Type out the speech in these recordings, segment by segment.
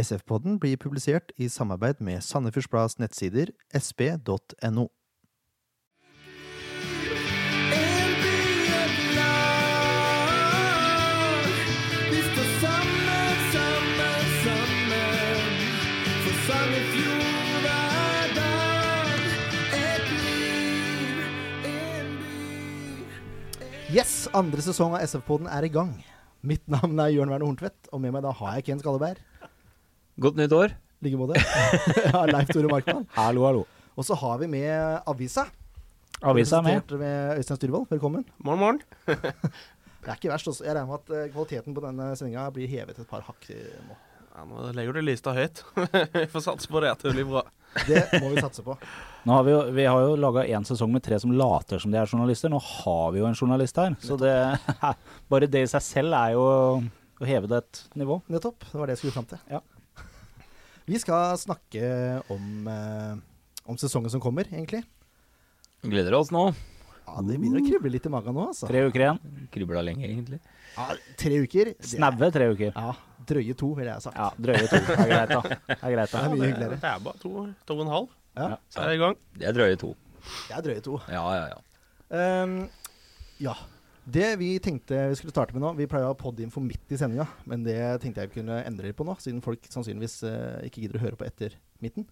SF-podden blir publisert i samarbeid med Sandefjords nettsider sp.no. Yes, andre sesong av SF-podden er i gang. Mitt navn er Jørn Werner Horntvedt, og med meg da har jeg Ken Skalleberg. Godt nytt år. I like måte. ja, Leif Tore Markmann. Hallo, hallo. Og så har vi med avisa. Avisa er med. Med Øystein Styrvold. Velkommen. Morgen, morgen. Det er ikke verst. Også. Jeg regner med at eh, kvaliteten på denne sendinga blir hevet et par hakk eh, nå. Ja, nå legger du lista høyt. Vi får satse på det at det blir bra. Det må vi satse på. Nå har vi, jo, vi har jo laga én sesong med tre som later som de er journalister. Nå har vi jo en journalist her. Så det, bare det i seg selv er jo å heve det et nivå. Nettopp. Det var det jeg skulle fram til. Ja. Vi skal snakke om, eh, om sesongen som kommer, egentlig. Gleder oss nå. Ja, Det begynner å krible litt i magen nå, altså. Tre uker igjen. Kribla lenge, egentlig. Ja, tre uker. det Snaue tre uker. Ja, drøye to, ville jeg sagt. Ja, drøye to. Det er greit, da. Det er greit, Det er da. mye hyggeligere. Det er bare to, to og en halv, Ja, så er det i gang. Det er drøye to. det er drøye to. Ja, ja, ja. Ehm, ja. Det vi tenkte vi skulle starte med nå Vi pleier å ha podinfo midt i sendinga, men det tenkte jeg kunne endre på nå, siden folk sannsynligvis eh, ikke gidder å høre på etter midten.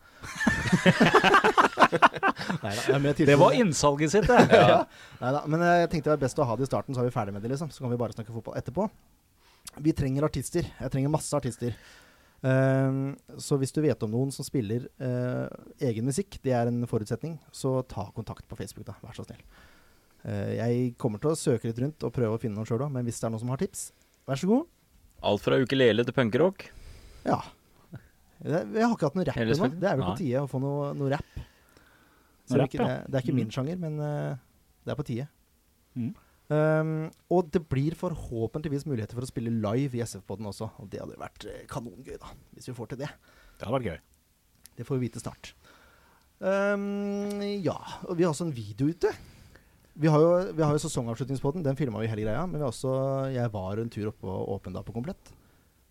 Neida, jeg er Det var innsalget sitt, det. ja. Neida, men eh, jeg tenkte det var best å ha det i starten, så er vi ferdig med det, liksom. Så kan vi bare snakke fotball etterpå. Vi trenger artister. Jeg trenger masse artister. Ehm, så hvis du vet om noen som spiller eh, egen musikk, det er en forutsetning, så ta kontakt på Facebook, da. Vær så snill. Eh, jeg kommer til å søke litt rundt og prøve å finne noen sjøl òg, men hvis det er noen som har tips, vær så god. Alt fra ukulele til punkrock. Ja. Jeg har ikke hatt noe rapp ennå. Det er vel på tide å få noe, noe rapp. Så Noe det, er ikke, det, ja. det er ikke Mm. min sjanger, men eh, det er på tide. Mm. Um, og det blir forhåpentligvis muligheter for å spille live i SF-poden også. Og det hadde vært eh, kanongøy, da, hvis vi får til det. Det hadde vært gøy. Det får vi vite snart. Um, ja, og vi har også en video ute. Vi har jo, vi har jo sesongavslutningspodden, den filma vi hele greia. Men vi har også, jeg var en tur oppe og Åpen da på Komplett.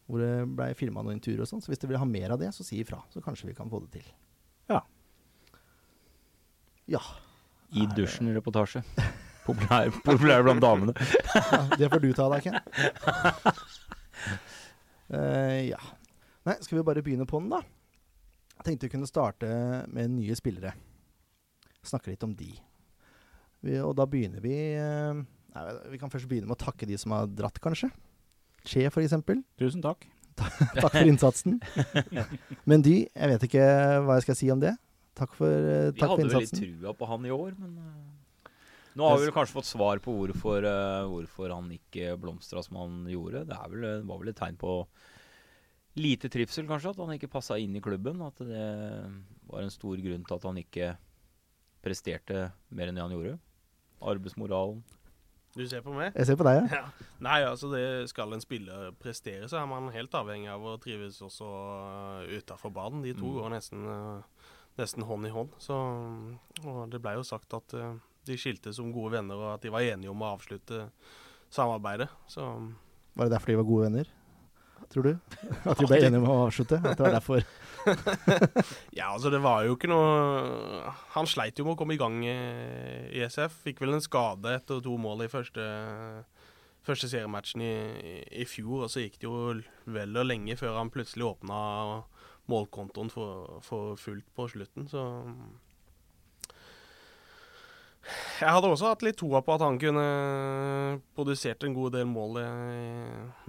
Hvor det blei filma noen turer og sånn. Så hvis dere vil ha mer av det, så si ifra. Så kanskje vi kan få det til. Ja. Ja. I dusjen-reportasje. Populær, populær blant damene. ja det får du ta deg, Ken. Uh, ja. Nei, skal vi bare begynne på den, da? Jeg tenkte vi kunne starte med nye spillere. Snakke litt om de. Vi, og da begynner vi eh, nei, Vi kan først begynne med å takke de som har dratt, kanskje. Che, for eksempel. Tusen takk. Takk for innsatsen. Men de, jeg vet ikke hva jeg skal si om det. Takk for, Vi takk for hadde vel litt trua på han i år, men eh, Nå har vi vel kanskje fått svar på hvorfor, hvorfor han ikke blomstra som han gjorde. Det, er vel, var vel et tegn på lite trivsel, kanskje, at han ikke passa inn i klubben. At det var en stor grunn til at han ikke presterte mer enn det han gjorde. Arbeidsmoralen. Du ser på meg? Jeg ser på deg, ja. Ja. Nei, altså det skal en spiller prestere, så er man helt avhengig av å trives også uh, utafor banen. De to Mm. går nesten, uh, nesten hånd i hånd. Så, og det ble jo sagt at de skilte som gode venner, og at de var enige om å avslutte samarbeidet. Så Var det derfor de var gode venner? Tror du? At de ble enige om å avslutte? At det var derfor? Ja, altså det var jo ikke noe Han sleit jo med å komme i gang eh, i SF. Fikk vel en skade etter to mål i første, første seriematchen i, i fjor. Og så gikk det jo vel og lenge før han plutselig åpna målkontoen for, for fullt på slutten, så Jeg hadde også hatt litt troa på at han kunne produsert en god del mål i,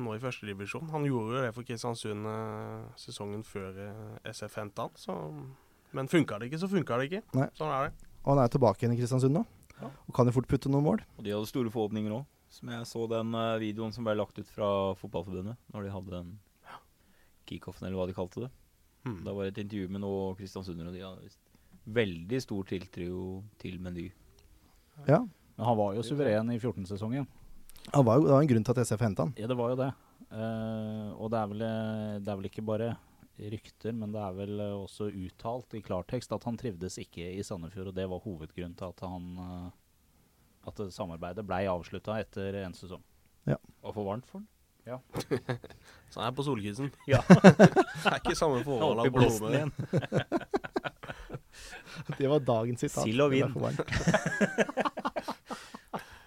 nå i førstedivisjon. Han gjorde jo det for Kristiansund eh, sesongen før eh, SF henta han. Så, men funka det ikke, så funka det ikke. Nei. Sånn er det. Og han er tilbake igjen i Kristiansund nå. Ja. Og kan jo fort putte noen mål. Og de hadde store forhåpninger òg. Som jeg så den eh, videoen som ble lagt ut fra Fotballforbundet, når de hadde den kickoffen, eller hva de kalte det. Hmm. Det var et intervju med noen kristiansundere, og de hadde visst veldig stor tiltro til Meny. Ja. Men han var jo suveren i 14-sesongen. det var jo, en grunn til at SF henta han. Ja, det var jo det. Uh, og det er, vel, eh, det er vel ikke bare rykter, men det er vel eh, også uttalt i klartekst at han trivdes ikke i Sandefjord, og det var hovedgrunnen til at han at samarbeidet blei avslutta etter en sesong. Var for varmt for han? Ja. Så han er på solkysten. Ja. Det er ikke samme forhold av på igjen. Det var dagens sitat. Sild og vin.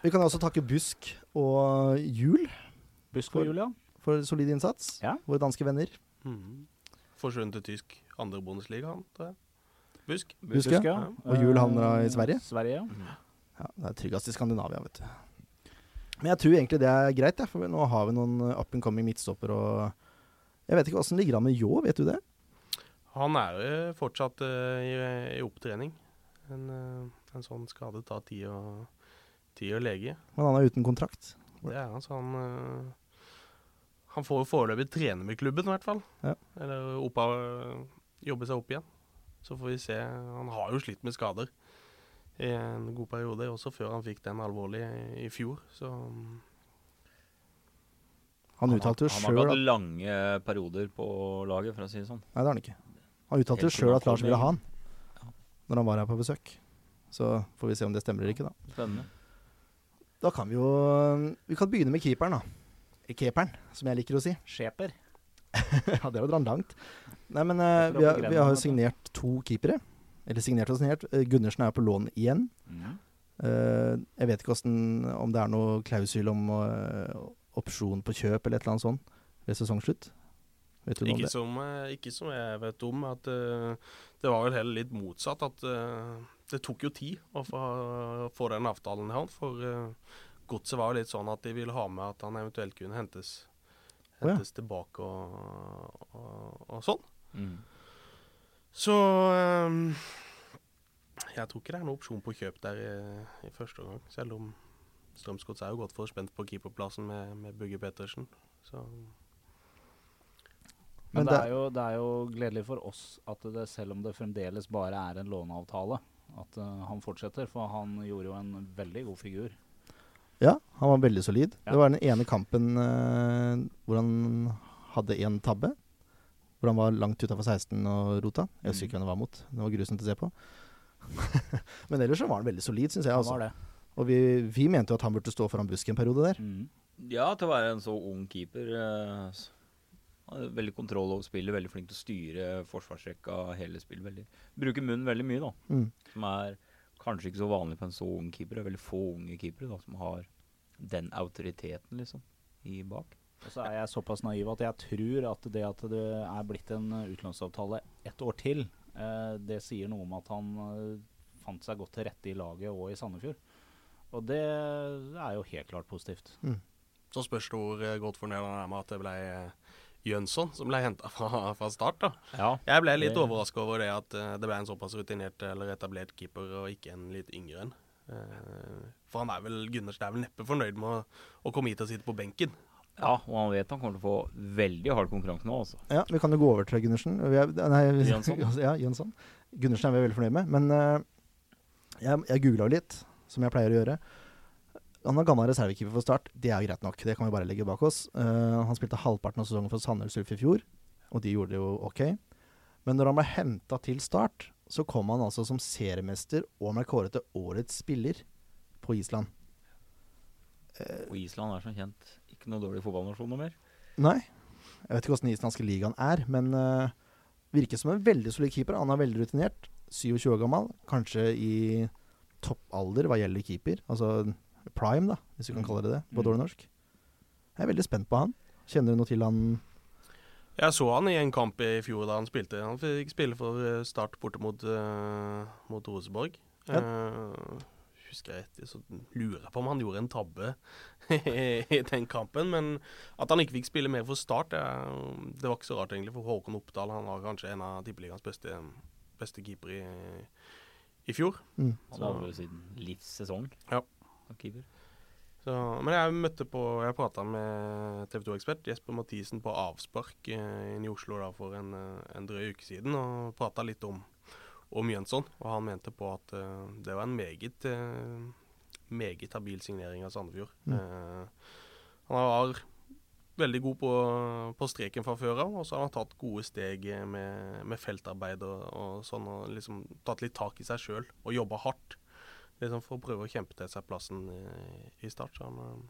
Vi kan også takke Busk og Jul Busk og Jul, ja. for solid innsats. Ja. Våre danske venner. Mm. Forsvunnet til tysk andre bondesliga, han, tror jeg. Busk. Busk, ja. Og Jul havner i Sverige? Sverige, ja. Ja, det er tryggest i Skandinavia, vet du. Men jeg tror egentlig det er greit, ja, for nå har vi noen up and coming midtstopper og Jeg vet ikke åssen ligger an med Ljå, vet du det? Han er jo fortsatt eh, i, i opptrening. En, eh, en sånn skade tar tid å, tid å lege. Men han er uten kontrakt. Det er han, så han eh, Han får jo foreløpig trene med klubben, i hvert fall. Ja. Eller opp av, jobbe seg opp igjen. Så får vi se. Han har jo slitt med skader i en god periode, også før han fikk den alvorlige i, i fjor. Så Han uttalte jo Han har ikke hatt lange perioder på laget, for å si det sånn. Nei, det har han ikke. Han uttalte jo sjøl at Lars ville ha han når han var her på besøk. Så får vi se om det stemmer eller ikke, da. Spennende. Da kan vi jo Vi kan begynne med keeperen, da. Keeperen, som jeg liker å si. Skjeper. ja, det var å dra den langt. Nei, men uh, vi, har, vi har jo signert to keepere. Eller signert og signert. Eh, Gundersen er på lån igjen. Mm. Eh, jeg vet ikke hvordan, om det er noe klausul om opsjon på kjøp eller et eller annet sånt ved sesongslutt. Vet du noe om ikke det? som, eh, ikke som jeg vet om. At, eh, det var vel heller litt motsatt. At eh, det tok jo tid å få, få den avtalen i hånd. For godset var jo litt sånn at de ville ha med at han eventuelt kunne hentes, Å ja. tilbake og, og, og sånn. Mm. Så eh, jeg tror ikke det er noen opsjon på kjøp der i, i første omgang. Selv om Strømsgods er jo godt for spent på keeperplassen med, med Bugge Pettersen. Så Men, Men det, det- er jo, det er jo gledelig for oss at det, selv om det fremdeles bare er en låneavtale, at uh, han fortsetter. For han gjorde jo en veldig god figur. Ja, han var veldig solid. Ja. Det var den ene kampen uh, hvor han hadde én tabbe. Hvor han var langt utafor 16 og rota. Jeg husker ikke hvem det var mot. Det var grusomt å se på. Men ellers så var han veldig solid, syns jeg. Han Altså. var det. Og vi, vi mente jo at han burde stå foran busken en periode der. Mm. Ja, til å være en så ung keeper. er veldig kontroll over spillet, veldig flink til å styre forsvarsrekka, hele spillet. Veldig. Bruker munnen veldig mye, da. Mm. Som er kanskje ikke så vanlig på en så ung keeper. Det er veldig få unge keepere da, som har den autoriteten, liksom, i bak. Og så er jeg såpass naiv at jeg tror at det at det er blitt en eh, utlånsavtale ett år til, eh, det sier noe om at han eh, fant seg godt til rette i laget og i Sandefjord. Og det er jo helt klart positivt. Så spørs det hvor eh, godt fornøyd han er med at det ble eh, Jønsson som ble henta fra, fra start. da. Ja. Jeg ble litt Det- overraska over det at eh, det ble en såpass rutinert eller etablert keeper, og ikke en litt yngre en. Eh, for han er vel Gundersen er vel neppe fornøyd med å, å komme hit og sitte på benken. ja, og han vet han kommer til å få veldig hard konkurranse nå, altså. Ja, vi kan jo gå over til Gundersen. Vi er, nei, vi- Jønsson. ja, Jønsson. Gundersen er vi veldig fornøyd med. Men uh, jeg, jeg googla litt, som jeg pleier å gjøre. Han er gammel reservekeeper for Start. Det er jo greit nok. Det kan vi bare legge bak oss. Uh, han spilte halvparten av sesongen for Sandnes Ulf i fjor, og de gjorde det jo ok. Men når han ble henta til Start, så kom han altså som seriemester og ble kåret til årets spiller på Island. Og Island er som kjent ikke noe dårlig fotballnasjon noe mer. Nei. Jeg vet ikke hvordan den islandske ligaen er, men uh, virker som en veldig solid keeper. Han er veldig rutinert. 27 år gammel. Kanskje i toppalder hva gjelder keeper. Altså prime, da, hvis du kan kalle det det på Mm. dårlig norsk. Jeg er veldig spent på han. Kjenner du noe til han Jeg så han i en kamp i fjor da han spilte. Han fikk spille for eh, Start borte mot, uh, mot Rosenborg. Ja. Uh, husker jeg etter, så lurer jeg på om han gjorde en tabbe i den kampen. Men at han ikke fikk spille mer for Start, det, det var ikke så rart egentlig. For Håkon Oppdal han var kanskje en av tippeligaens beste, beste keepere i, i fjor. mm. Han har jo sin livssesong Ja. Keeper. Så, men jeg møtte på Jeg prata med TV 2-ekspert Jesper Mathisen på avspark eh, inne i Oslo da for en, eh, en drøy uke siden, og prata litt om, om Jønsson. Og han mente på at eh, det var en meget eh, meget habil signering av Sandefjord. Mm. Eh, han var veldig god på, på streken fra før av, og så har han tatt gode steg med, med feltarbeid og, og sånn, og liksom tatt litt tak i seg sjøl og jobba hardt liksom for å prøve å kjempe til seg plassen i, i Start. Så han,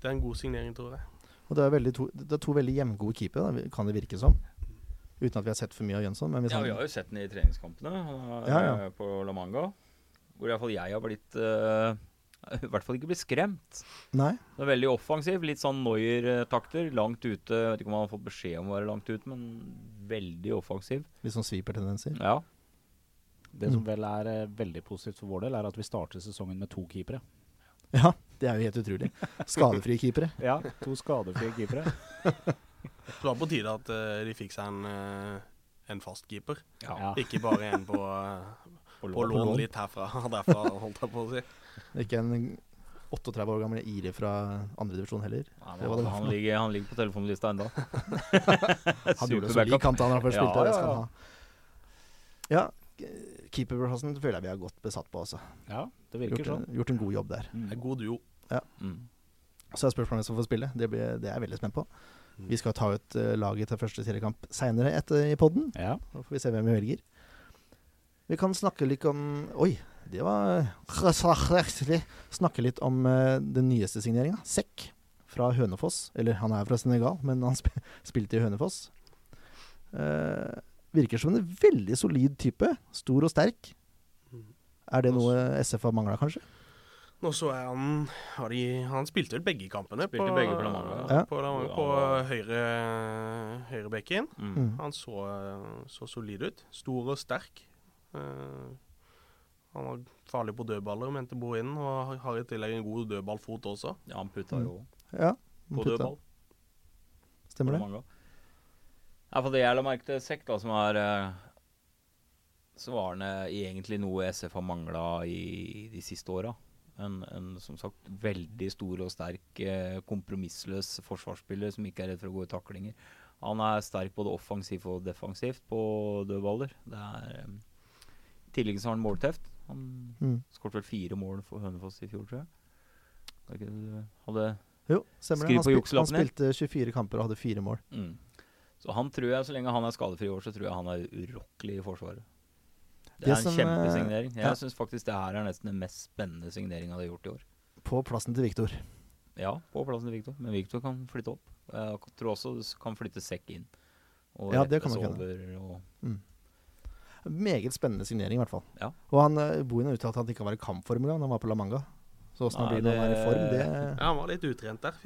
det er en god signering, tror jeg. Og det er, to, det er to veldig jevngode keepere, kan det virke som. Uten at vi har sett for mye av Jønsson. Men Ja, han, vi har jo sett den i treningskampene Ja, ja. eh, på La Manga. Hvor iallfall jeg har blitt uh, I hvert fall ikke blitt skremt. Nei, Det er veldig offensiv. Litt sånn Noyer-takter. Langt ute. Jeg vet ikke om han har fått beskjed om å være langt ute, men veldig offensiv. litt sånn sweeper-tendenser. Ja. Det Mm. som vel er eh, veldig positivt for vår del, er at vi starter sesongen med to keepere. Ja, det er jo helt utrolig. Skadefrie keepere. Ja, To skadefrie keepere. Det var på tide at uh, de fikk seg en, uh, en fast keeper. Ja. Ikke bare en på, uh, På på lån. litt herfra og derfra, holdt jeg på å si. Ikke en 38 år gammel Iri fra andredivisjon heller. Ja, Det det men han, ligger, han ligger på telefonlista ennå. Han gjorde det så lik da han først Ja, spilte. det ja, skal ja. han ha. Ja, keeperplassen føler jeg vi er godt besatt på, også. ja, det virker Gjort, sånn. gjort en god jobb der. Det er god duo. Mm. Så er spørsmålet hvem som får spille. Det, blir, det er jeg veldig spent på. Mm. Vi skal ta ut uh, laget til første seriekamp seinere i podden. Ja. Da får vi se hvem vi velger. Vi kan snakke litt om Oi, det var Snakke litt om uh, den nyeste signeringa. Sekk fra Hønefoss. Eller han er fra Senegal, men han sp spilte i Hønefoss. Eh, virker som en veldig solid type. Stor og sterk. Mm. Er det noe SF har mangla, kanskje? Nå så jeg han har de, Han spilte vel begge kampene. Spilte begge på ja. På, på høyre, høyrebekken. Mm. Mm. Han så, så solid ut. Stor og sterk. Uh, han var farlig på dødballer, mente Bohinen, og har- i tillegg en god dødballfot også. Ja, han putta Mm. jo Ja. på putta. dødball. Stemmer det? Ja, for det jeg la merke til Sekk, da, som har eh, Så var eh, egentlig noe SF har mangla i de siste åra. En, en som sagt veldig stor og sterk, eh, kompromissløs forsvarsspiller som ikke er redd for å gå i taklinger. Han er sterk både offensivt og defensivt på dødballer. Det er eh, tillegg så har han målteft. Han Mm. skåret vel fire mål for Hønefoss i fjor, tror jeg. Det hadde Jo, stemmer det. Han, spil han spilte 24 kamper og hadde fire mål. Mm. Så han tror jeg, så lenge han er skadefri i år, så tror jeg han er urokkelig i Forsvaret. Det, Det er en som, kjempesignering. eh, Jeg ja. syns faktisk det her er nesten den mest spennende signeringa de har gjort i år. På plassen til Viktor. Ja, på plassen til Viktor. Men Viktor kan flytte opp. Jeg tror også du kan flytte sekk inn. Og Ja, det kan man over og Meget spennende signering, i hvert fall. Ja. Og han, eh, Bohin har uttalt at han ikke var i kampform engang han var på La Manga. Så åssen han blir når han er i form, det Ja, Han var litt utrent der,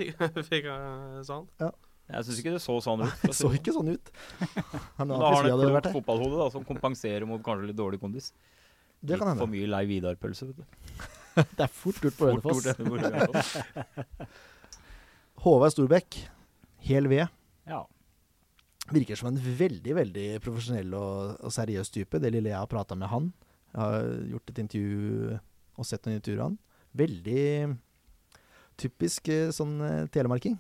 fikk, jeg sånn. han. Jeg syns ikke det så sånn ut. det så ikke sånn ut. Han Men har da har han et klokt fotballhode da, som kompenserer mot kanskje litt dårlig kondis. Det kan Litt For mye lei Vidar-pølse, vet du. Det er fort gjort på Hønefoss. Håvard Storbekk, hel ved. ja. Virker som en veldig veldig profesjonell og, og seriøs type. Det lille jeg har prata med han. Jeg har gjort et intervju og sett noen intervjuer av han. Veldig typisk eh, sånn eh, telemarking,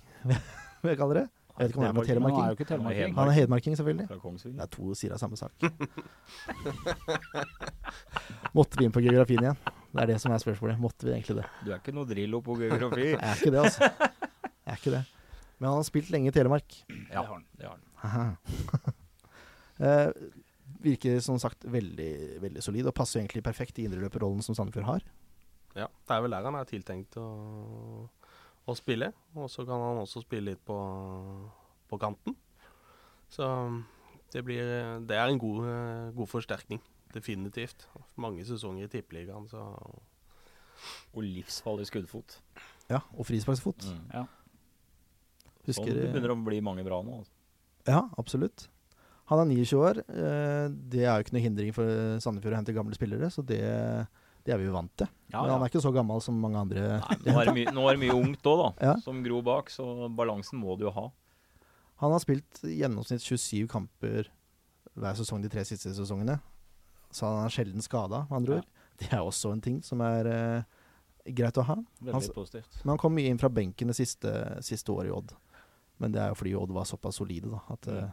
vil jeg kalle det. Jeg vet ikke om han er Men han er telemarking. jo ikke telemarking. Han er hedmarking, selvfølgelig. Det er to sider av samme sak. Måtte vi inn på geografien igjen? Det er det som er spørsmålet. Måtte vi egentlig det? Du er ikke noe Drillo på geografi. Jeg er ikke det, altså. Jeg er ikke det. Men han har spilt lenge i Telemark. Ja, Det har han. det har han. Eh, virker som sagt veldig veldig solid, og passer egentlig perfekt i indreløperrollen som Sandefjord har. Ja, det er vel der han er tiltenkt å, å spille. Og så kan han også spille litt på, på kanten. Så det blir Det er en god, eh, god forsterkning. Definitivt. Mange sesonger i Tippeligaen, så Og livsfarlig skuddfot. Ja, Og frisparksfot. Mm. Ja. Husker sånn, det begynner å bli mange bra nå. Altså. Ja, absolutt. Han er 29 år. eh, Det er jo ikke noe hindring for Sandefjord å hente gamle spillere, så det, det er vi jo vant til. Ja, Men han er ikke så gammel som mange andre. Nei, nå, er det mye, nå er det mye ungt òg, da. Ja. Som gror bak, så balansen må du jo ha. Han har spilt i gjennomsnitt 27 kamper hver sesong de tre siste sesongene. Så han er sjelden skada, med andre Ja. ord. Det er også en ting som er uh, greit å ha. Veldig Han- positivt. Men han kom mye inn fra benken det siste, siste året i Odd. Men det er jo fordi Odd var såpass solide, da. At uh,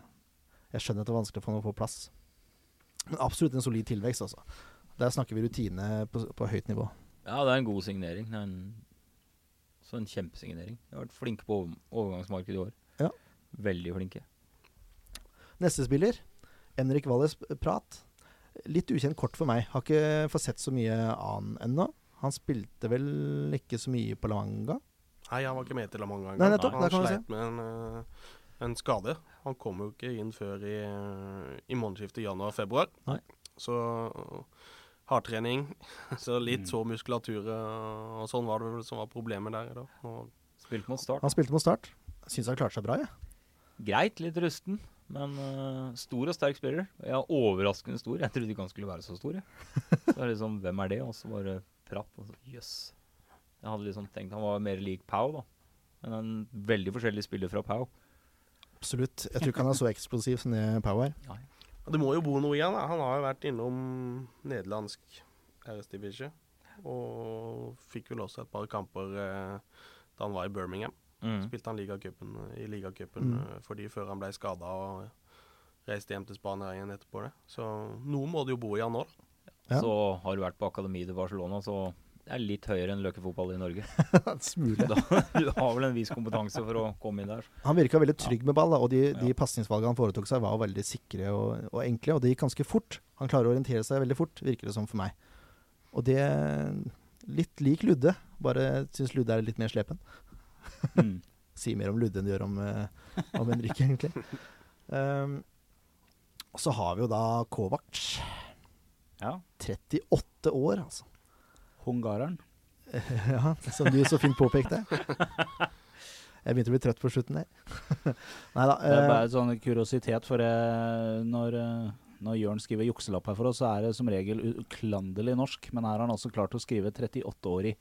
jeg skjønner at det er vanskelig for ham å få plass. Men absolutt en solid tilvekst, altså. Der snakker vi rutine på, på høyt nivå. Ja, det er en god signering. Det er en, så en kjempesignering. De har vært flinke på overgangsmarkedet i år. Ja. Veldig flinke. Neste spiller, Henrik Walles Prat. Litt ukjent kort for meg. Har ikke fått sett så mye annen ennå. Han spilte vel ikke så mye på La Manga. Nei, han var ikke med til La Manga engang. Han kan sleit med en, eh, en skade. Han kom jo ikke inn før i, i månedsskiftet januar-februar. Nei. Så hardtrening, så litt sår så muskulatur eh, og sånn var det vel som var problemet der. Da. Og Spilte mot Start. Han spilte mot Start. Syns han klarte seg bra, jeg. Greit, litt rusten, men uh, stor og sterk spiller. Ja, overraskende stor. Jeg trodde ikke han skulle være så stor. Jeg. Så er det liksom, Hvem er det? Og så bare pratt. og så, Jøss. Jeg hadde liksom tenkt han var mer lik Pau, da. Men en veldig forskjellig spiller fra Pau. Absolutt. Jeg tror ikke han er så eksplosiv som det Pau er. Nei. Det må jo bo noe i han. da. Han har jo vært innom nederlandsk RS Division. Og fikk vel også et par kamper eh, da han var i Birmingham. Mm. Spilte han ligacupen i ligacupen Mm. eh, for de før han ble skada og reiste hjem til Spania igjen etterpå det. Så noe må det jo bo i han nå. da. Ja. Så har du vært på akademi til Barcelona, så er litt høyere enn løkefotball i Norge. En Smule. Da, du har vel en viss kompetanse for å komme inn der. Han virka veldig trygg med ball, da, og de, de Ja. pasningsvalgene han foretok seg, var veldig sikre og, og enkle. Og det gikk ganske fort. Han klarer å orientere seg veldig fort, virker det som for meg. Og det Litt lik Ludde, bare syns Ludde er litt mer slepen. Mm. Sier mer om Ludde enn det gjør om, eh, om Henrik, egentlig. Um, og så har vi jo da Kovac. Ja. 38 år, altså. Hungareren. ja, som du så fint påpekte. Jeg begynte å bli trøtt på slutten der. Nei da. Det er eh, bare en sånn kuriositet, for eh, når, eh, når Jørn skriver jukselapp her for oss, så er det som regel uklanderlig norsk. Men her har han altså klart å skrive 38-årig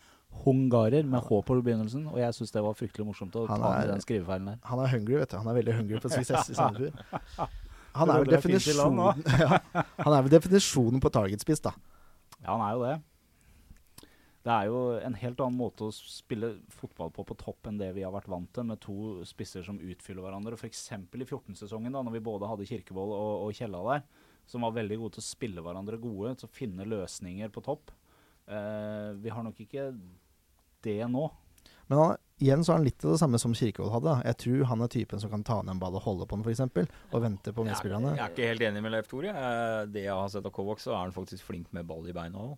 hungarer med H på begynnelsen. Og jeg syns det var fryktelig morsomt å Han ta er- den skrivefeilen der. Han er hungry, vet du. Han er veldig hungry på suksess i Sandefjord. Han er vel definisjonen ja, Han er vel definisjonen på targetspiss, da. Ja, han er jo det. Det er jo en helt annen måte å spille fotball på på topp enn det vi har vært vant til, med to spisser som utfyller hverandre. F.eks. i 14-sesongen, da når vi både hadde Kirkevold og, og Kjella der, som var veldig gode til å spille hverandre gode, til å finne løsninger på topp. Eh, vi har nok ikke det nå. Men han, igjen så er han litt av det samme som Kirkevold hadde. Jeg tror han er typen som kan ta ned en ball og holde på den, f.eks. Og vente på Jeg er, medspillerne. jeg er ikke helt enig med Leif Tore. Eh, Det jeg har sett av Kovac, så er han faktisk flink med ball i beina òg.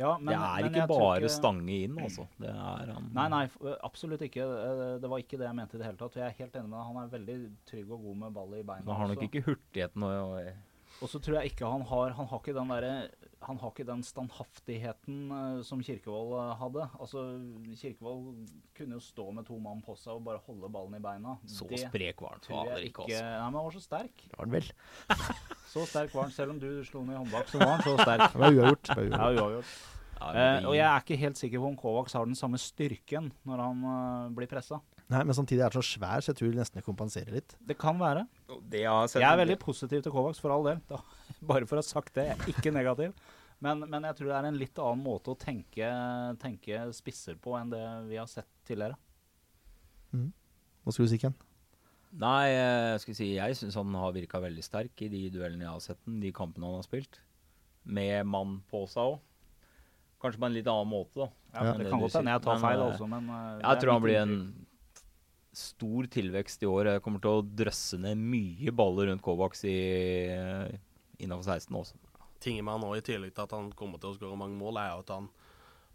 Ja, men, det er ikke bare ikke- stange inn, altså. Det er han Nei, nei, absolutt ikke. Det var ikke det jeg mente i det hele tatt. Jeg er helt enig med deg. Han er veldig trygg og god med ball i beina. Han har nok ikke hurtigheten og, og så tror jeg ikke han har Han har ikke den derre Han har ikke den standhaftigheten uh, som Kirkevold uh, hadde. Altså Kirkevold kunne jo stå med to mann på seg og bare holde ballen i beina. Så Det sprek var han fader ikke, også. altså. Nei, men han var så sterk. Det var han vel. Så sterk var han. Selv om du slo ned i håndbak, så var han så sterk. Det var uavgjort. Det var uavgjort. Ja, uavgjort. Uh, og jeg er ikke helt sikker på om Kovacs har den samme styrken når han blir pressa. Nei, men samtidig er det så svær, så jeg tror nesten det kompenserer litt. Det kan være. det jeg Jeg er veldig positiv til Kovacs, for all del. Da, bare for å ha sagt det. Jeg er ikke negativ. Men, men jeg tror det er en litt annen måte å tenke, tenke spisser på enn det vi har sett tidligere. Hva skulle du si, Ken? Nei, jeg skal si jeg syns han har virka veldig sterk i de duellene jeg har sett den, de kampene han har spilt. Med mann på seg òg. Kanskje på en litt annen måte, da. Ja, men det det kan godt hende jeg tar. Men, feil eh, også, men eh, Jeg tror han blir en stor tilvekst i år. Jeg kommer til å drøsse ned mye baller rundt Kovacs i, innafor 16 også. Tinget med han nå, i tillegg til at han kommer til å skåre mange mål, er jo at han,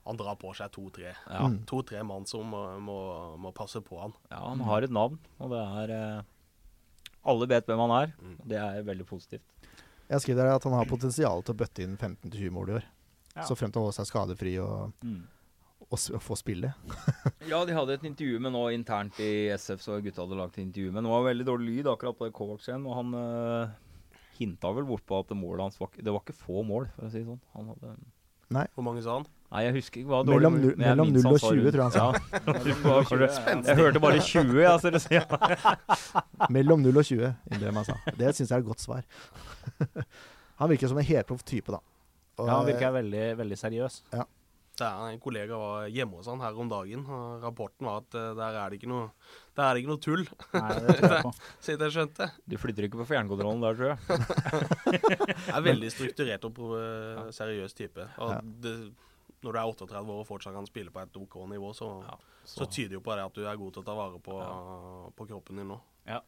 han drar på seg to-tre. Ja, Mm. To-tre mann som må, må, må passe på han. ja, han har et navn, og det er eh, Alle vet hvem han er. Mm. Det er veldig positivt. Jeg skriver at han har potensial til å bøtte inn 15-20 mål i år. Ja. Så frem til å holde seg skadefri og, Mm. S- få spille. Ja, de hadde et intervju med nå internt i SF, så gutta hadde lagt intervju med. Det var veldig dårlig lyd akkurat på det Kovacs-en, og han uh, hinta vel bort på at målet hans var Det var ikke få mål, for å si det sånn. Han hadde Hvor mange sa han? Nei, jeg husker ikke hva dårlig Mellom, men mellom 0 og 20 tror jeg han sa. Ja, det jeg hørte bare 20, jeg, så det sier Mellom 0 og 20, innrømmer han sa. Det syns jeg er et godt svar. han virker som en helproff type, da. Og, Ja, han virker veldig, veldig seriøs. Det er En kollega var hjemme hos han her om dagen. og Rapporten var at uh, der er det ikke noe, der er det ikke noe tull, Nei, det tror jeg på. så jeg skjønte. Du flytter ikke på fjernkontrollen der, tror jeg. jeg er veldig strukturert og eh, seriøs type. Og det, når du er 38 år og fortsatt kan spille på et OK nivå, så, Ja, så tyder jo på det at du er god til å ta vare på, på kroppen din nå. Ja.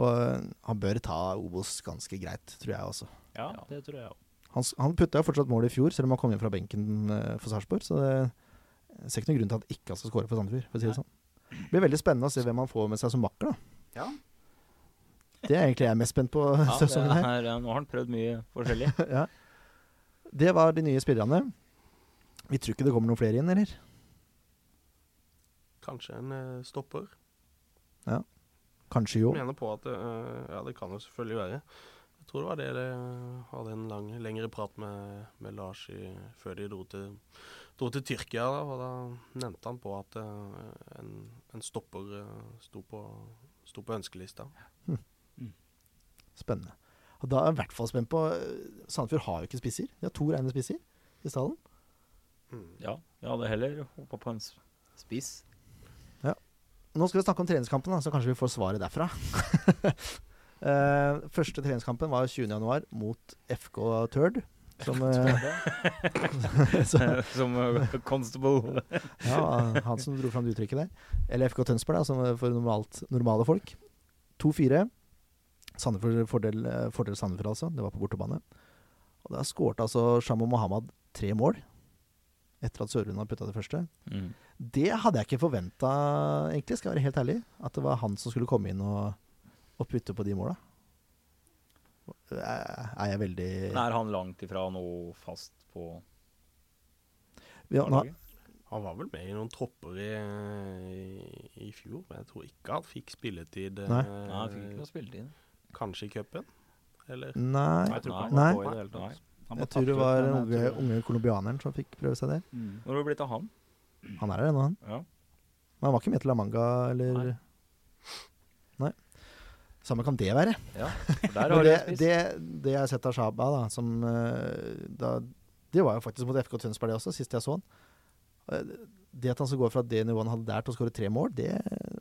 og øh, han bør ta Obos ganske greit, tror jeg også. Ja, det tror jeg òg. Han, han putta jo fortsatt mål i fjor, selv om han kom inn fra benken øh, for Sarpsborg. Så det, jeg ser ikke noen grunn til at ikke han skal skåre for Sandefjord. For å si det sånn. Det blir veldig spennende å se hvem han får med seg som makker. da. Ja. Det er egentlig jeg mest spent på Ja, sesongen her. er, nå har han prøvd mye forskjellig. ja. Det var de nye spillerne. Vi tror ikke det kommer noen flere inn, eller? Kanskje en stopper. stopper. Kanskje jo. Jeg mener på at uh, Ja, det kan jo selvfølgelig være. Jeg tror det var det jeg hadde en lang, lengre prat med, med Lars i, før de dro til, dro til Tyrkia. Da, og da nevnte han på at eh, en, en stopper eh, sto, på, sto på ønskelista. Spennende. Og da er jeg i hvert fall spent på eh, Sandefjord har jo ikke spisser. De har to rene spisser i stallen. Mm. Ja, jeg hadde heller håpa på en spiss. Ja. Nå skal vi snakke om treningskampen, da, så kanskje vi får svaret derfra. Eh, første treningskampen var 20.1 mot FK Tørd. Som, eh, så, Som eh, constable. ja, han som dro fram det uttrykket der. Eller FK Tønsberg, da, som for normalt, normale folk. 2-4. Sandefjord fordel, fordel Sandefjord, altså. Det var på bortebane. Og da skårte altså Shamo Mohammed tre mål. Etter at Sørlund hadde putta det første. Mm. Det hadde jeg ikke forventa, egentlig, skal jeg være helt ærlig. At det var han som skulle komme inn og, og putte på de måla. Er er jeg veldig er han langt ifra noe fast på ja. Han var vel med i noen tropper i, i, i fjor, men jeg tror ikke han fikk spilletid. eh, Nei. Nei, han fikk ikke noe spilletid. Kanskje i cupen? Eller? Nei. Jeg tror ikke han Nei. på i det hele tatt. Jeg tror det var den unge, unge colombianeren som fikk prøve seg der. Mm. Når har det blitt av han? Han er her ennå, han. Ja. Men han var ikke med til La Manga, eller Nei. Nei. Samme kan det være. ja. Der har det, det, det jeg har sett av Shaba, da, som eh, da, Det var jo faktisk mot FK Tønsberg, det også, sist jeg så han. Eh, Det at han skal gå fra det nivået han hadde der til å skåre tre mål, det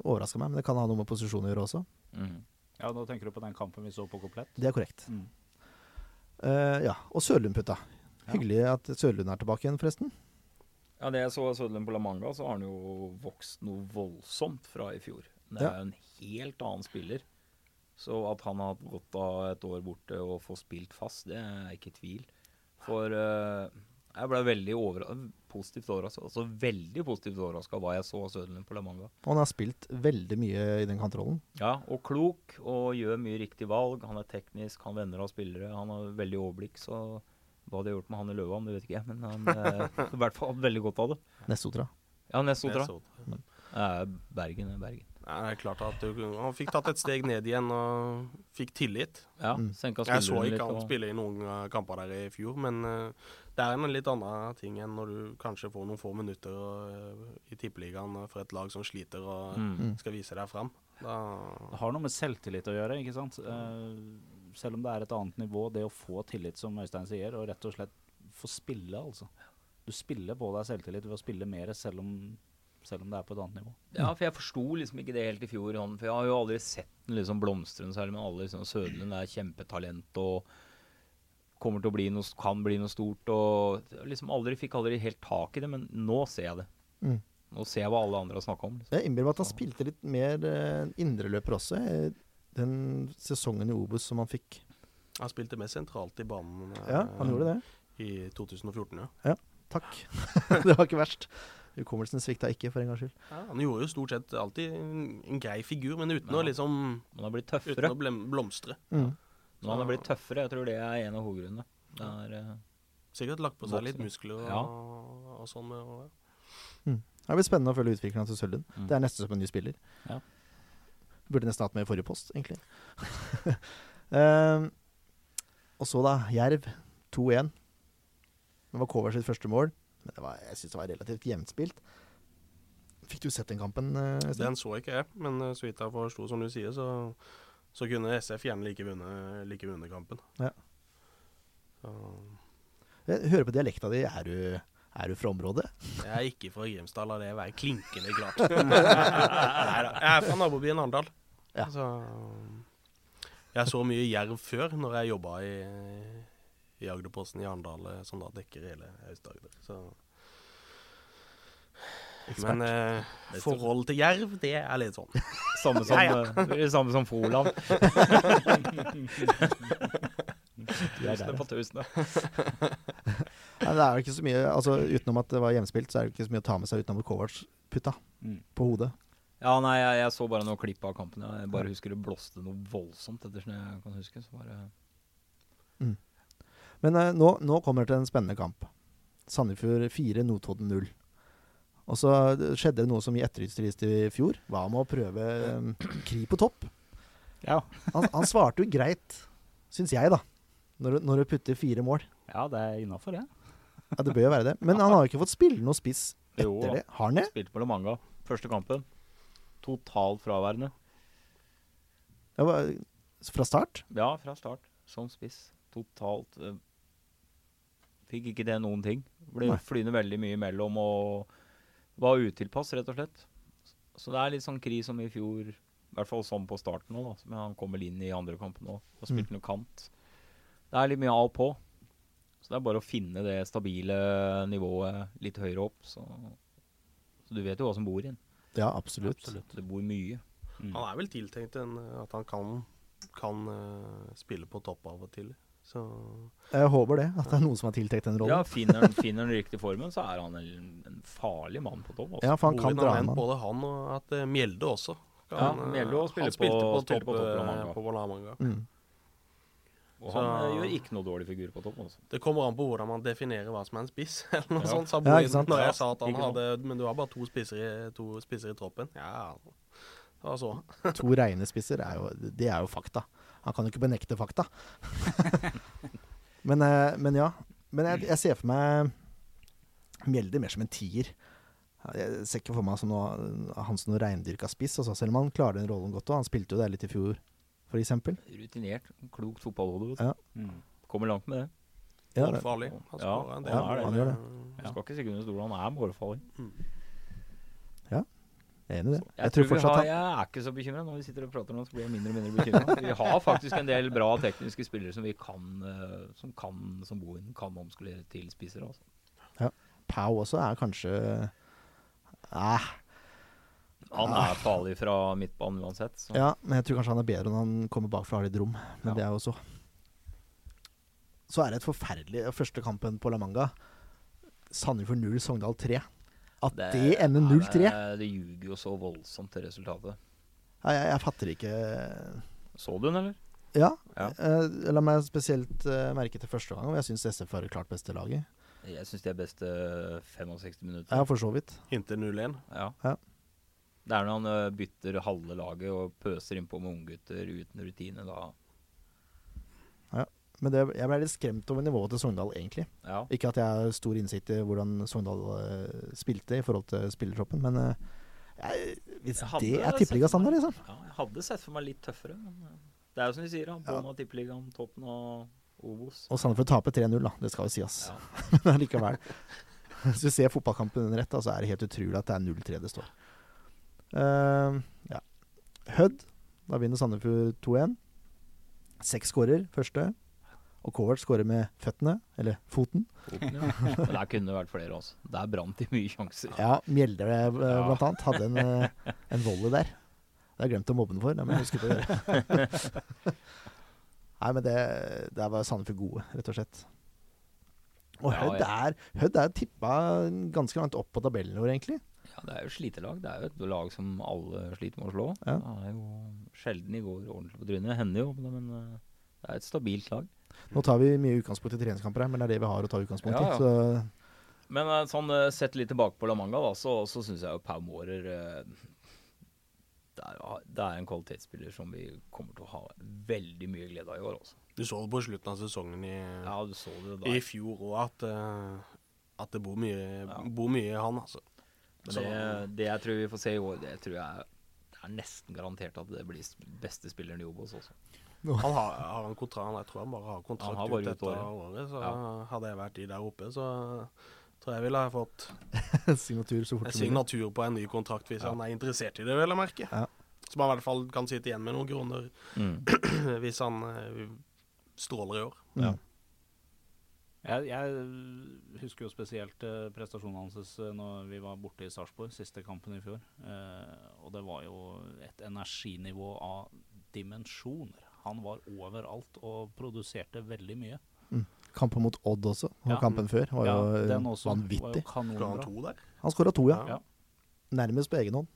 overraska meg. Men det kan ha noe med posisjon å gjøre også. Mm. Ja, Nå tenker du på den kampen vi så på komplett? Det er korrekt. Mm. Uh, ja, Og Sørlund putta. Ja. Hyggelig at Sørlund er tilbake igjen, forresten. Ja, det jeg så av Sødlen på La Manga, så har han jo vokst noe voldsomt fra i fjor. Det er Ja. jo en helt annen spiller. Så at han har hatt godt av et år borte og få spilt fast, det er ikke tvil. For uh, jeg ble veldig positivt overraska. Altså veldig positivt overraska hva jeg så av Søderlund på La Manga. Han har spilt veldig mye i den kantrollen. Ja, og klok og gjør mye riktig valg. Han er teknisk, han venner av spillere. Han har veldig overblikk, så hva hadde jeg gjort med han i Løvan, det vet ikke jeg. Men han har i hvert fall hatt veldig godt av det. Nessotra. Ja, Nessotra. Nessotra. Ja, Bergen er Bergen. Nei, det er klart at du, Han fikk tatt et steg ned igjen og fikk tillit. Ja, Mm. Jeg så ikke han og- spille i noen eh, kamper der i fjor, men eh, det er en litt annen ting enn når du kanskje får noen få minutter eh, i tippeligaen for et lag som sliter og Mm. Mm. skal vise deg fram. Da, Det har noe med selvtillit å gjøre, ikke sant. Selv om det er et annet nivå, det å få tillit, som Øystein sier, og rett og slett få spille, altså. Du spiller på deg selvtillit ved å spille mer, selv om, selv om det er på et annet nivå. Ja, for jeg forsto liksom ikke det helt i fjor. For jeg har jo aldri sett den liksom blomstre noe særlig, men alle liksom Sødlund er kjempetalent og kommer til å bli noe, kan bli noe stort. Og liksom aldri fikk aldri helt tak i det, men nå ser jeg det. Mm. Nå ser jeg hva alle andre har snakka om. Liksom. Jeg innbiller meg at han spilte litt mer uh, indreløper også, eh, den sesongen i Obos som han fikk. han spilte mer sentralt i banen eh, Ja, han gjorde det. i 2014, ja. Takk. det var ikke verst. Hukommelsen svikta ikke, for en gangs skyld. ja. Han gjorde jo stort sett alltid en, grei figur, men uten Ja. å liksom Han har blitt Uten å blem, blomstre. Mm. Nå han har blitt tøffere. Jeg tror det er en av hovedgrunnene. Det er, eh, Sikkert lagt på seg litt muskler og, Ja. og sånn. med mm. Det blir spennende å følge utviklingen til Sølden. Mm. Det er nesten som en ny spiller. Ja. Burde nesten hatt med i forrige post, egentlig. Ehm, og så, da. Jerv 2-1. Det var Kovac sitt første mål. Men det var, jeg syns det var relativt jevnt spilt. Fikk du sett den kampen? eh, Den så ikke jeg, men eh, så vidt jeg forsto, som du sier, så, så kunne SF gjerne like vunnet, like vunnet kampen. Ja. Så, Jeg hører på dialekta di. Er du, er du fra området? jeg er ikke fra Grimstad, la det være klinkende klart. Jeg er fra nabobyen Arendal. Ja. Så jeg så mye jerv før, når jeg jobba i, i Agderposten i Arendal, eh, som da dekker hele Aust-Agder. Så Men eh, forhold til jerv, det er litt sånn. samme som, Ja, ja. samme som Froland. Det er på tusener. Ja, Nei, det er jo ikke så mye Altså Utenom at det var hjemspilt, så er det ikke så mye å ta med seg utenom Kovac putta Mm. på hodet. Ja, nei, jeg, jeg så bare noen klipp av kampen. Jeg bare husker det blåste noe voldsomt, etter som jeg kan huske. Så bare Men eh, nå, nå kommer det til en spennende kamp. Sandefjord 4, Notodden 0. Og så eh, skjedde det noe som vi etterlyste i fjor. Hva med å prøve eh, Kri på topp? Ja. Han, han svarte jo greit, syns jeg, da. Når, du- når du putter fire mål. ja, det er innafor, det. Ja, Det bør jo være det. Men han har jo ikke fått spille noe spiss etter Jo det. Har han det? Spilte på La Manga første kampen. Totalt fraværende. Ja, fra start? Ja, fra start. Som spiss. Totalt eh, Fikk ikke det noen ting. Ble Nei. flyende veldig mye imellom og var utilpass, rett og slett. Så det er litt sånn kri som i fjor, i hvert fall sånn på starten nå, da. Men han kommer inn i andre kampen nå og spilte Mm. noe kant. Det er litt mye av og på. Så det er bare å finne det stabile nivået litt høyere opp. Så, så du vet jo hva som bor i den. Ja, absolutt. Det bor mye. Mm. Han er vel tiltenkt en, at han kan, kan uh, spille på topp av og til. Så Jeg håper det. At det er noen som har tiltenkt den Ja, rollen. finner finner han den riktige formen, så er han en, en farlig mann på topp. Altså. Ja, for han kan dra en mann. både han og at eh, Mjelde også. Ja, eh, Mjelde også spiller på- på, på topp på eh, på La Manga. Mm. Og han Så- gjør ikke noe dårlig figur på topp. Altså. Det kommer an på hvordan man definerer hva som er en spiss. eller noe Ja. sånt, sa Ja, ikke sant? når jeg sa at han ikke hadde Men du har bare to spisser i, to spisser i troppen. Ja, altså. To reine spisser er jo, det er jo fakta. Han kan jo ikke benekte fakta. men, eh, men ja. Men jeg, jeg ser for meg Mjelde mer som en tier. Jeg ser ikke for meg som noe, han som noe reindyrka spiss, altså, selv om han klarer den rollen godt. Og han spilte jo det litt i fjor, f.eks. Rutinert, klokt fotballhode. Ja. Mm. Kommer langt med det. Ja, det- Målfarlig. Han Ja, han, han det. Han gjør det. Du skal ikke stikke under stolen, han er målfarlig. Jeg. Jeg, Jeg tror tror har, han jeg er ikke så bekymra. Når vi sitter og prater nå, så blir jeg mindre og mindre bekymra. Vi har faktisk en del bra tekniske spillere som vi kan eh, Som kan, som Bohin kan omskulere til spisser. Altså. Pau også er kanskje eh, Han er farlig fra midtbanen uansett. Så. Ja, men jeg tror kanskje han er bedre når han kommer bakfra og har litt rom. Men Ja. det er jo så Så er det et forferdelig Første kampen på La Manga. Sandefjord 0, Sogndal 3. At det, ender 0-3 det, det ljuger jo så voldsomt til resultatet. ja, jeg, jeg fatter ikke Så du den, eller? Ja. Ja. Uh, la meg spesielt uh, merke til første gang, og jeg syns SF var det klart beste laget. Jeg syns de er beste 65 minutter. Ja, for så vidt. Inntil 0-1. Ja. Ja. Det er når han bytter halve laget og pøser innpå med unggutter uten rutine. Da Men det, jeg ble litt skremt over nivået til Sogndal, egentlig. ja. Ikke at jeg har stor innsikt i hvordan Sogndal uh, spilte i forhold til spillertroppen, men uh, jeg, hvis Jeg det er for liksom ja, jeg hadde sett for meg litt tøffere, men ø, det er jo som de sier, da. Bånn av tippeligaen, toppen og Obos. Og Sandefjord taper 3-0, da. Det skal jo sies. Ja. Men likevel. Hvis du ser fotballkampen under ett, så er det helt utrolig at det er 0-3 det står. Uh, ja. Hødd. Da vinner Sandefjord 2-1. Seks skårer første. Og Kovac skårer med føttene, eller foten. Foten, ja. Der kunne det vært flere, også. Der brant de mye sjanser. Ja, Mjelde eh, Ja. blant annet hadde en, eh, en volley der. Det har jeg glemt å mobbe den for. Det må jeg huske på å gjøre. Nei, men det, der var Sandefjord gode, rett og slett. Og Ja, Hødd ja. er, Hødd er tippa ganske langt opp på tabellen vår, egentlig. Ja, det er jo slitelag. Det er jo et lag som alle sliter med å slå. Ja. Det er jo sjelden de går ordentlig på trynet. Det hender jo, men det er et stabilt lag. Nå tar vi mye utgangspunkt i treningskamper her, men det er det vi har å ta utgangspunkt i. Ja, ja. Så Men eh, sånn eh, sett litt tilbake på La Manga, da, så, så syns jeg jo Pau Mårer eh, det, er, det er en kvalitetsspiller som vi kommer til å ha veldig mye glede av i år. Også. Du så det på slutten av sesongen i, Ja, du så det i fjor òg, at, at det bor mye, Ja. bor mye i han, altså. Men det, det jeg tror vi får se i år, det tror jeg det er nesten garantert at det blir beste spilleren i Obos også. Han har, har en kontrakt, jeg tror han bare har kontrakt har bare ut dette året. året. Så Ja. hadde jeg vært de der oppe, så tror jeg ville ha fått signatur så fort en signatur på en ny kontrakt hvis Ja. han er interessert i det, vil jeg merke. Ja. Som han i hvert fall kan sitte igjen med noen kroner hvis han eh, stråler i år. Ja. Jeg, jeg husker jo spesielt eh, prestasjonen hans eh, når vi var borte i Sarpsborg, siste kampen i fjor. Eh, og det var jo et energinivå av dimensjoner. Han var overalt og produserte veldig mye. Kampen mot Odd også, og Ja. kampen før, var Ja, jo den var jo vanvittig. Skal han to der? Han skåra to, ja. Ja. Nærmest på egen hånd.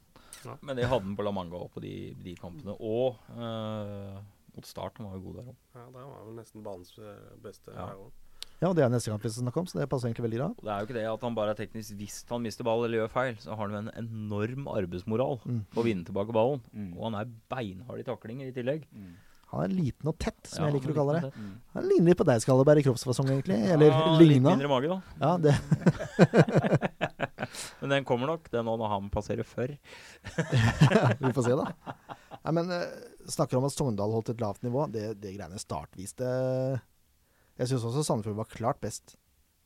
Men det hadde han på La Manga òg, på de, de kampene. Og eh, mot Start, han var jo god der òg. Ja, der var vel nesten banens eh, beste Ja. her òg. Ja, og det er neste kamp vi skal snakke om, så det passer egentlig veldig bra. Det er jo ikke det at han bare er teknisk Hvis han mister ball eller gjør feil, så har han en enorm arbeidsmoral Mm. på å vinne tilbake ballen. Mm. Og han er beinhard i taklinger i tillegg. Mm. Han er liten og tett, som Ja, jeg liker å kalle det. Mm. Han ligner litt på deg, Skalleberg, i kroppsfasong, egentlig. Eller Ja, Litt mindre mage, da. Ja, det, Men den kommer nok, den òg, når han passerer før. vi får se, da. Nei, men eh, Snakker om at Sogndal holdt et lavt nivå. Det, det greiene Start viste Jeg syns også Sandefjord var klart best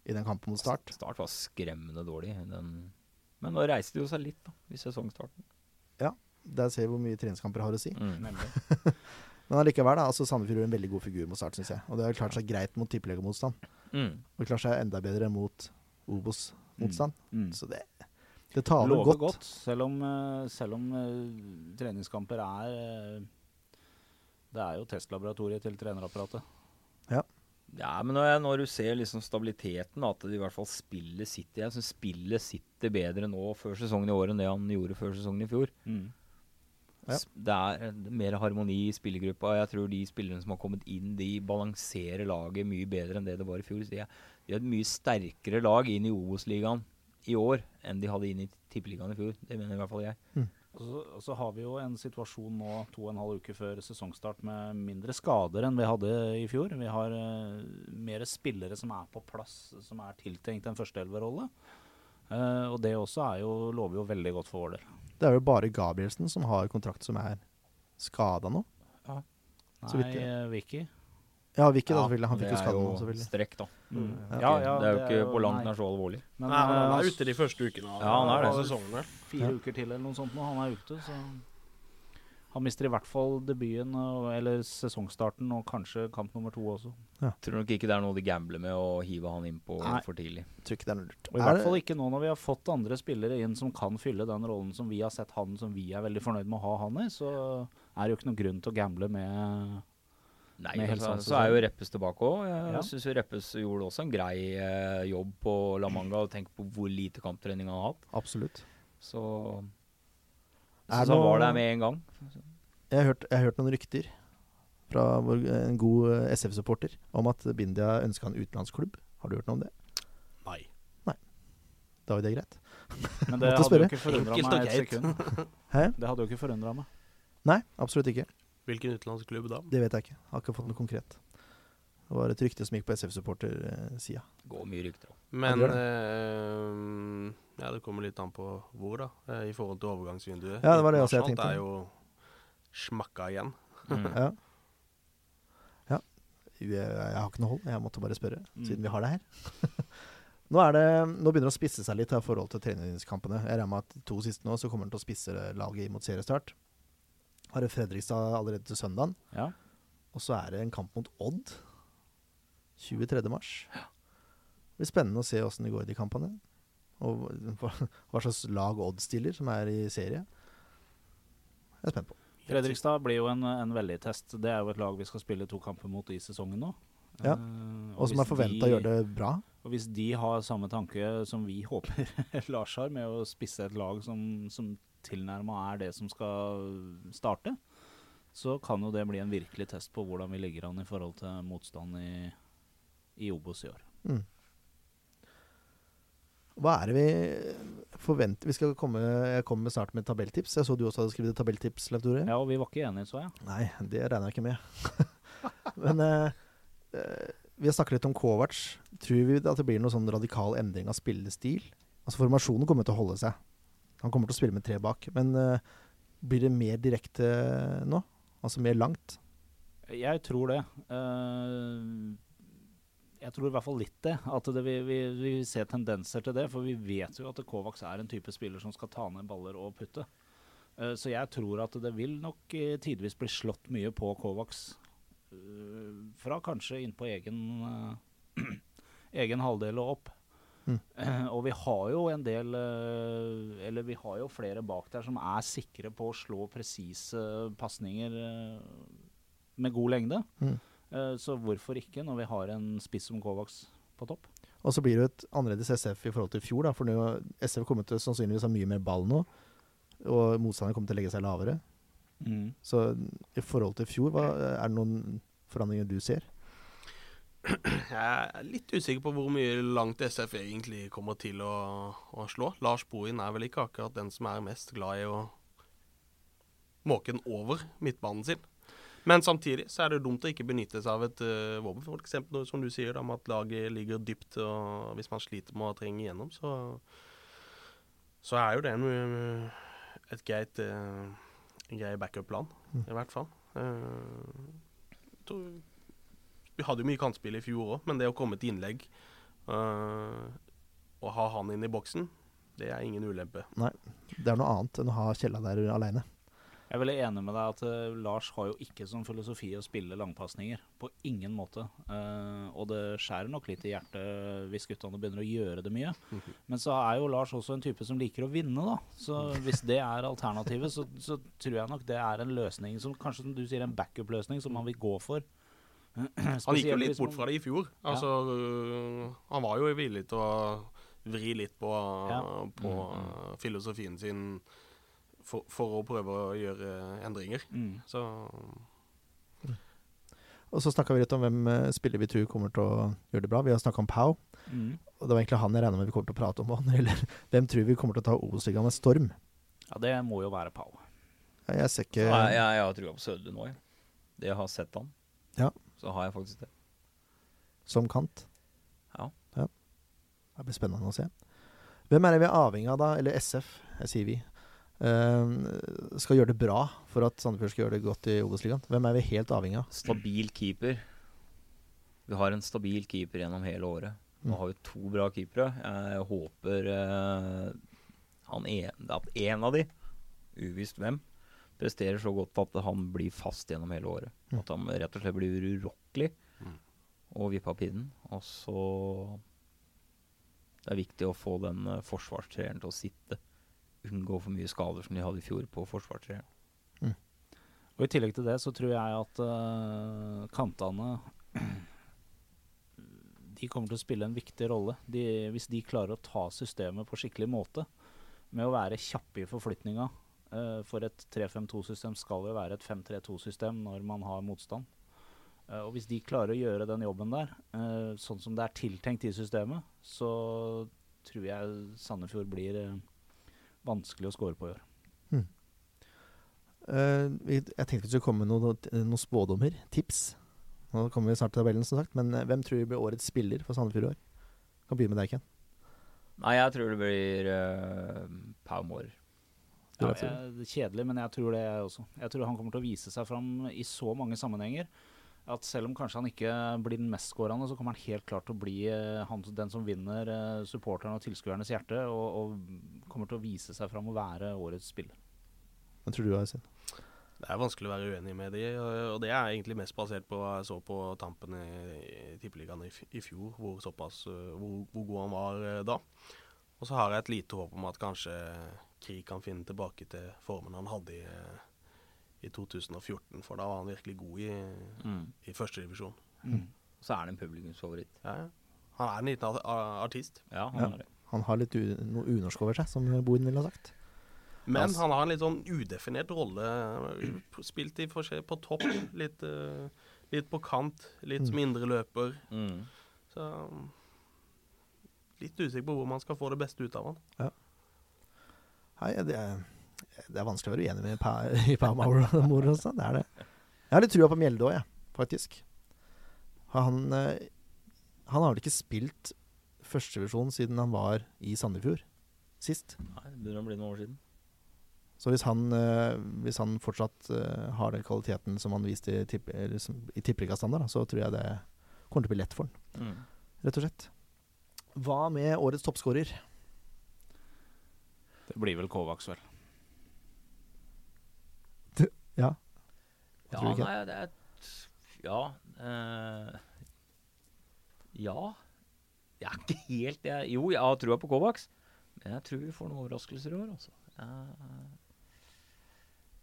i den kampen mot Start. Start var skremmende dårlig. Den. Men nå reiste det jo seg litt, da, i sesongstarten. Ja. Der ser vi hvor mye treningskamper har å si. Mm. Nemlig. Men allikevel, da. altså Sandefjord gjorde en veldig god figur mot Start, syns jeg. Og det har klart seg greit mot tippeligamotstand. Mm. Og klart seg enda bedre mot Obos-motstand. Mm. Så det, det taler Lover godt. godt. selv om, eh, selv om uh, treningskamper er uh, Det er jo testlaboratoriet til trenerapparatet. Ja, ja men når, jeg, når du ser liksom stabiliteten, at de i hvert fall spiller sitter Jeg syns spillet sitter bedre nå før sesongen i år enn det han gjorde før sesongen i fjor. Ja. Det er eh, mer harmoni i spillergruppa. Jeg tror de spillerne som har kommet inn, de balanserer laget mye bedre enn det det var i fjor. De er, de er et mye sterkere lag inn i Obos-ligaen i år enn de hadde inn i Tippeligaen i fjor. Det mener i hvert fall jeg. Og så, og så har vi jo en situasjon nå to og en halv uke før sesongstart med mindre skader enn vi hadde i fjor. Vi har uh, mer spillere som er på plass, som er tiltenkt en førsteelverrolle. Uh, og det også er jo, lover jo veldig godt for vår del. Det er jo bare Gabrielsen som har kontrakt som er skada nå. Ja. Nei, eh, Vicky. Ja, Vicky, da, selvfølgelig. Han fikk jo skade nå, selvfølgelig. strekk, da. Mm. Ja, Ja, det er jo ikke på langt nær så alvorlig. Men, Nei, men han er ute de første ukene av, Ja, han er det. sesongen. fire Ja. uker til eller noe sånt nå. Han er ute, så han mister i hvert fall debuten, eller sesongstarten, og kanskje kamp nummer to også. Tror nok ikke det er noe de gambler med å hive han inn på Nei. for tidlig. Tror ikke det er noe lurt. Og I Er hvert fall ikke nå når vi har fått andre spillere inn som kan fylle den rollen som vi har sett han som vi er veldig fornøyd med å ha han i, så er det jo ikke noen grunn til å gamble med Nei, Med og så, er jo Reppes tilbake òg. Jeg Ja. synes syns Reppes gjorde også en grei eh, jobb på La Manga. Og tenk på hvor lite kamptrening han har hatt. Absolutt. Så Er så det han var der med en gang. Jeg har hørt, jeg har hørt noen rykter fra vår, en god eh, SF-supporter om at Bindia ønska en utenlandsklubb. Har du hørt noe om det? Nei. Da var det greit. Men det hadde spørre. jo ikke forundra meg et sekund. Hæ? Det hadde jo ikke forundra meg. Nei, absolutt ikke. Hvilken utenlandsklubb da? Det vet jeg ikke. Har ikke fått noe konkret. Det var et rykte som gikk på SF-supporter-sida. Går mye rykter òg. Men Ja, eh, ja, det kommer litt an på hvor, da. eh, I forhold til overgangsvinduet. Ja, det var det også jeg tenkte. Det er jo smakka igjen. Mm. Ja. ja. Jeg, har ikke noe hold. Jeg måtte bare spørre, Mm. siden vi har det her. nå, er det, nå begynner det å spisse seg litt i forhold til treningskampene. Jeg regner med at de to siste nå så kommer han til å spisse laget mot seriestart. Har det Fredrikstad allerede til søndagen. Ja. Og så er det en kamp mot Odd 23. mars. Det blir spennende å se åssen det går i de kampene. Og hva slags lag Odd stiller, som er i serie. Jeg er spent på. Fredrikstad blir jo en, en veldig test. Det er jo et lag vi skal spille to kamper mot i sesongen nå. Ja. Og, Og som er forventa å gjøre det bra. Og hvis de har samme tanke som vi håper Lars har, med å spisse et lag som, som tilnærma er det som skal starte, så kan jo det bli en virkelig test på hvordan vi ligger an i forhold til motstand i, i Obos i år. Mm. Hva er det vi forventer Vi skal komme Jeg kommer snart med tabelltips. Jeg så du også hadde skrevet tabelltips, Leif Tore. Ja, og vi var ikke enige, så jeg. Nei, det regner jeg ikke med. Men eh, eh, vi har snakket litt om Kovac. Tror vi at det blir noen sånn radikal endring av spillestil? Altså Formasjonen kommer til å holde seg. Han kommer til å spille med tre bak. Men eh, blir det mer direkte nå? Altså mer langt? Jeg tror det. Eh, jeg tror i hvert fall litt det. At det, vi, vi, vi ser tendenser til det. For vi vet jo at Kovacs er en type spiller som skal ta ned baller og putte. Eh, så jeg tror at det vil nok eh, tidvis bli slått mye på Kovacs. eh, fra kanskje inn på egen, egen halvdel og opp. Mm. Og vi har jo en del Eller vi har jo flere bak der som er sikre på å slå presise pasninger med god lengde. Mm. Eh, så hvorfor ikke, når vi har en spiss som Kovacs på topp? Og så blir det jo et annerledes SF i forhold til i fjor, da, for nå, SF kommer til sannsynligvis ha mye mer ball nå. Og motstanderen kommer til å legge seg lavere. Så i forhold til i fjor, hva, er det noen forandringer du ser? Jeg er litt usikker på hvor mye langt SF egentlig kommer til å, å slå. Lars Bohin er vel ikke akkurat den som er mest glad i å måke den over midtbanen sin. Men samtidig så er det dumt å ikke benytte seg av et uh, våpen. For eksempel som du sier, med at laget ligger dypt, og hvis man sliter med å trenge igjennom, så, så er jo det en, uh, et greit, uh, grei backup-plan, Mm. i hvert fall. Uh, tror, vi hadde jo mye kantspill i fjor òg, men det å komme til innlegg uh, og ha han inn i boksen, det er ingen ulempe. Nei, Det er noe annet enn å ha Kjella der aleine. Jeg er veldig enig med deg at uh, Lars har jo ikke som filosofi å spille langpasninger. På ingen måte. Uh, og det skjærer nok litt i hjertet hvis guttene begynner å gjøre det mye. Men så er jo Lars også en type som liker å vinne, da. Så hvis det er alternativet, så, så tror jeg nok det er en løsning som kanskje som du sier en backup-løsning som man vil gå for. Han gikk jo litt bort fra det i fjor. Ja. Altså, øh, han var jo villig til å vri litt på, Ja. på Mm, -hmm. filosofien sin for, for å prøve å gjøre endringer. Mm. Så Og så snakka vi litt om hvem eh, spiller vi tror kommer til å gjøre det bra. Vi har snakka om Pau, Mm. og det var egentlig han jeg regna med vi kommer til å prate om òg. Når hvem tror vi kommer til å ta Obos-ligaen med storm. Ja, det må jo være Pau. Ja, Jeg ser ikke Nei, jeg, jeg har trua på Sødlund òg, jeg. Det jeg har sett han. Ja. Så har jeg faktisk det. som kant. Ja. Det blir spennende å se. Hvem er det vi er avhengig av da, eller SF, jeg sier vi, skal gjøre det bra for at Sandefjord skal gjøre det godt i Obos-ligaen? Hvem er vi helt avhengig av? Stabil keeper. Vi har en stabil keeper gjennom hele året. Nå Mm. har vi to bra keepere. Jeg håper eh, han en, at en av de, uvisst hvem, presterer så godt at han blir fast gjennom hele året. Mm. At han rett og slett blir urokkelig Mm. og vipper av pinnen. Og så Det er viktig å få den uh, forsvarstreeren til å sitte. Unngå for mye skader som de hadde i fjor på forsvarstreeren. Og I tillegg til det så tror jeg at uh, kantene De kommer til å spille en viktig rolle. De, hvis de klarer å ta systemet på skikkelig måte, med å være kjappe i forflytninga. Uh, for et 3-5-2-system skal jo være et 5-3-2-system når man har motstand. Uh, og hvis de klarer å gjøre den jobben der, eh, sånn som det er tiltenkt i systemet, så tror jeg Sandefjord blir vanskelig å score på i år. Hmm. Uh, jeg tenkte vi skulle komme med noen, noen spådommer, tips. Nå kommer vi snart til tabellen, som sagt. Men eh, hvem tror du blir årets spiller for Sandefjord i år? Kan begynne med deg, Ken. Nei, jeg tror det blir uh, Pau Mårer. Ja, det. er kjedelig, men jeg tror det jeg også. Jeg tror han kommer til å vise seg fram i så mange sammenhenger at selv om kanskje han ikke blir den mest skårende, så kommer han helt klart til å bli eh, han, den som vinner uh, supporterne og tilskuernes hjerte, og, og kommer til å vise seg fram og være årets spiller. Hva tror du, Aisin? det er vanskelig å være uenig med de, og det er egentlig mest basert på hva jeg så på tampen i, i Tippeligaen i, i fjor, hvor, såpass, øh, hvor, hvor god han var øh, da. Og så har jeg et lite håp om at kanskje Krig kan finne tilbake til formen han hadde i, i 2014, for da var han virkelig god i, i førstedivisjon. Så er han en publikumsfavoritt. Ja, ja. Han er en liten ar- ar- artist. Ja, han Ja. er det. Han har litt u noe unorsk over seg, som Boden ville ha sagt. Men Altså- han har en litt sånn udefinert rolle. Spilt i forskjell på topp, litt, uh, litt på kant, litt som indre løper. Mm. Så litt usikker på hvor man skal få det beste ut av han. Hei, det er, det er vanskelig å være uenig med Pa, i Det er det. Jeg har litt trua på Mjelde òg, jeg, faktisk. Han, eh, han har vel ikke spilt førstevisjon siden han var i Sandefjord sist. Nei, det begynner å bli noen år siden. Så hvis han, eh, hvis han fortsatt eh, har den kvaliteten som han viste i, tipp, eller tippeligastandard, så tror jeg det kommer til å bli lett for han, Mm. rett og slett. Hva med årets toppskårer? Det blir vel Kovacs, vel. Ja. Ja, du ikke? nei, det er Ja. Uh, ja. Jeg er ikke helt jeg, Jo, jeg har trua på Kovacs, men jeg tror vi får noen overraskelser i år, altså. Jeg,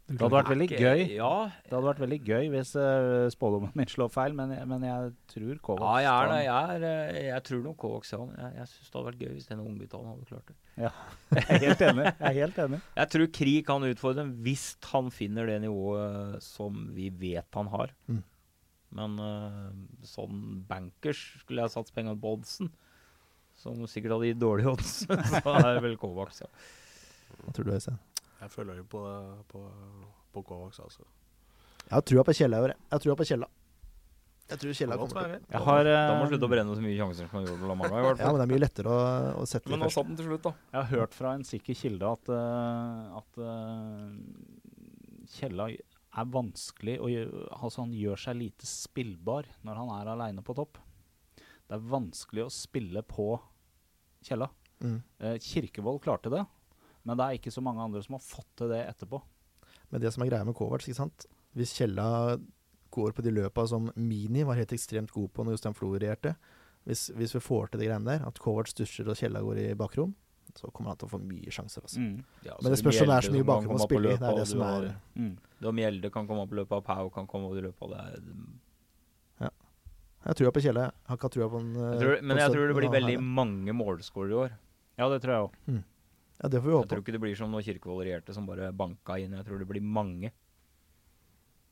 Det hadde vært veldig gøy Ja, Det hadde vært veldig gøy hvis uh, spådommen min slår feil, men, jeg- men jeg tror Kovac ja jeg, er, jeg, er, eh, jeg tror nok Kovacs ja. Jeg, jeg syns det hadde vært gøy hvis denne ungbytalen hadde klart det. Jeg er helt enig. Jeg er helt enig. Jeg tror Krig kan utfordre dem hvis han finner det nivået som vi vet han har. Mm. Men uh, sånn bankers skulle jeg satse pengene på oddsen, som sikkert hadde gitt dårlige odds, så er det vel Kovacs, ja. Hva tror du, Øystein? Jeg føler jo på, på, på Kovacs, altså. Jeg har trua på Kjella i år. jeg. Jeg har trua på Kjella. Jeg tror Kjella kommer til. Jeg har, Da må eh, du slutte å brenne så mye sjanser som han gjorde på La Manga. Ja, men det er mye lettere å, å sette Men det nå først. satt den til slutt, da. Jeg har hørt fra en sikker kilde at, eh, at uh, Kjella er vanskelig å gjøre Altså, han gjør seg lite spillbar når han er aleine på topp. Det er vanskelig å spille på Kjella. Mm. Uh, Kirkevold klarte det, men det er ikke så mange andre som har fått til det etterpå. Men det som er greia med Kovac, ikke sant Hvis Kjella går på de løpa som Mini var helt ekstremt god på når Jostein Flo regjerte hvis, hvis vi får til de greiene der, at Kovac stusjer og Kjella går i bakrom, så kommer han til å få mye sjanser. Altså. Mm. Ja, Men det spørs om det er så mye som bakrom å spille i. Det er det som er Mm. Mjelde kan komme opp i løpet av Pau kan komme opp i løpet av det. er- Jeg tror på Kjella. Jeg har ikke trua på den. Jeg eh, tror, på men jeg tror det blir veldig mange målskårere i år. Ja, det tror jeg òg. Ja, det får vi håpe. Jeg tror ikke det blir som når Kirkevold regjerte, som bare banka inn. Jeg tror det blir mange.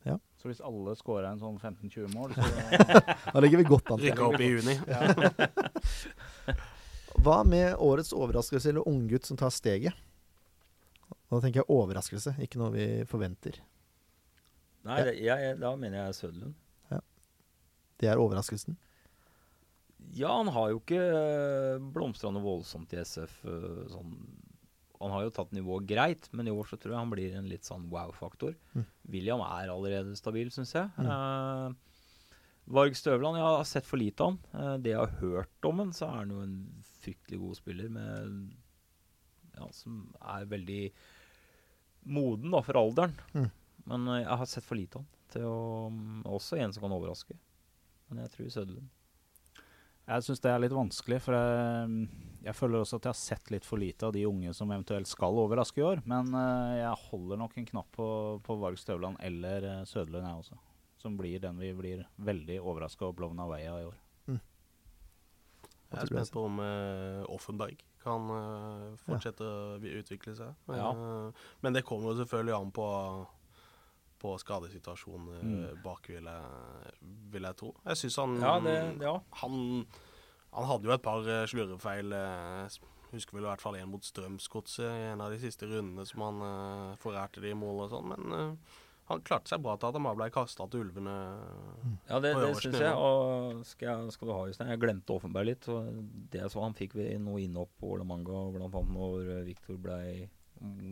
Ja. Så hvis alle scorer en sånn 15-20 mål, så Da ligger vi godt an. Rykka opp i juni. Hva med årets overraskelse eller unggutt som tar steget? Da tenker jeg overraskelse, ikke noe vi forventer. Nei, ja. jeg, jeg, da mener jeg Søderlund. Det er overraskelsen. Ja, han har jo ikke øh, blomstra noe voldsomt i SF. øh, sånn. Han har jo tatt nivået greit, men i år så tror jeg han blir en litt sånn wow-faktor. Mm. William er allerede stabil, syns jeg. Mm. Eh, Varg Støvland, jeg har sett for lite av han. Eh, det jeg har hørt om han, så er han jo en fryktelig god spiller med ja, som er veldig moden da, for alderen. Mm. Men eh, jeg har sett for lite av han til å mm, Også en som kan overraske. Men jeg tror Søderlund. Jeg syns det er litt vanskelig, for jeg, jeg føler også at jeg har sett litt for lite av de unge som eventuelt skal overraske i år. Men eh, jeg holder nok en knapp på, på Varg Støvland eller uh, Søderlund, jeg også. Som blir den vi blir veldig overraska og blown away av i år. Mm. Jeg er spent på om uh, Offenberg kan uh, fortsette å utvikle seg. Men, Ja. men det kommer jo selvfølgelig an på, på skadesituasjonen eh, Mm. bak, vil jeg, vil jeg tro. Jeg syns han Ja, det, ja. han, han hadde jo et par slurrefeil slurvefeil. eh, Husker vel i hvert fall en mot Strømsgodset i en av de siste rundene som han uh, forærte de i mål og sånn. Men uh, han klarte seg bra til at han bare ble kasta til ulvene. Ja, det, det syns jeg. Og skal, skal du ha, Jostein Jeg glemte Offenberg litt. Så det jeg så, han fikk vi noe innhopp på La Manga, blant annet når Viktor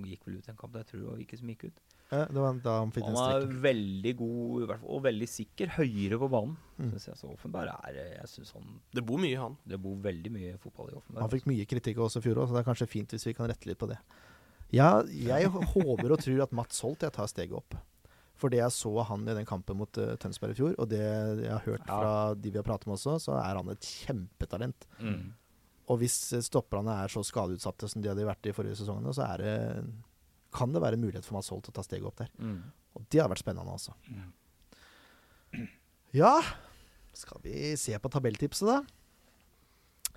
gikk vel ut en kamp. Jeg tror det var ikke som gikk ut. Ja, det var da han fikk den Han er veldig god fall, og veldig sikker. Høyere på banen. Mm. Synes jeg. Så Offenberg er eh, Jeg synes han Det bor mye i han. Det bor veldig mye fotball i Offenberg. Han fikk mye kritikk også i fjor òg, så det er kanskje fint hvis vi kan rette litt på det. Ja, jeg håper og tror at Mats Holt jeg tar steget opp. For det jeg så av han i den kampen mot uh, Tønsberg i fjor, og det jeg har hørt Ja. fra de vi har pratet med også, så er han et kjempetalent. Mm. Og hvis eh, stopperne er så skadeutsatte som de hadde vært i forrige sesongene, så er det, kan det være en mulighet for Mats til å ta steget opp der. Mm. Og det har vært spennende, altså. Mm. Ja, skal vi se på tabelltipset, da?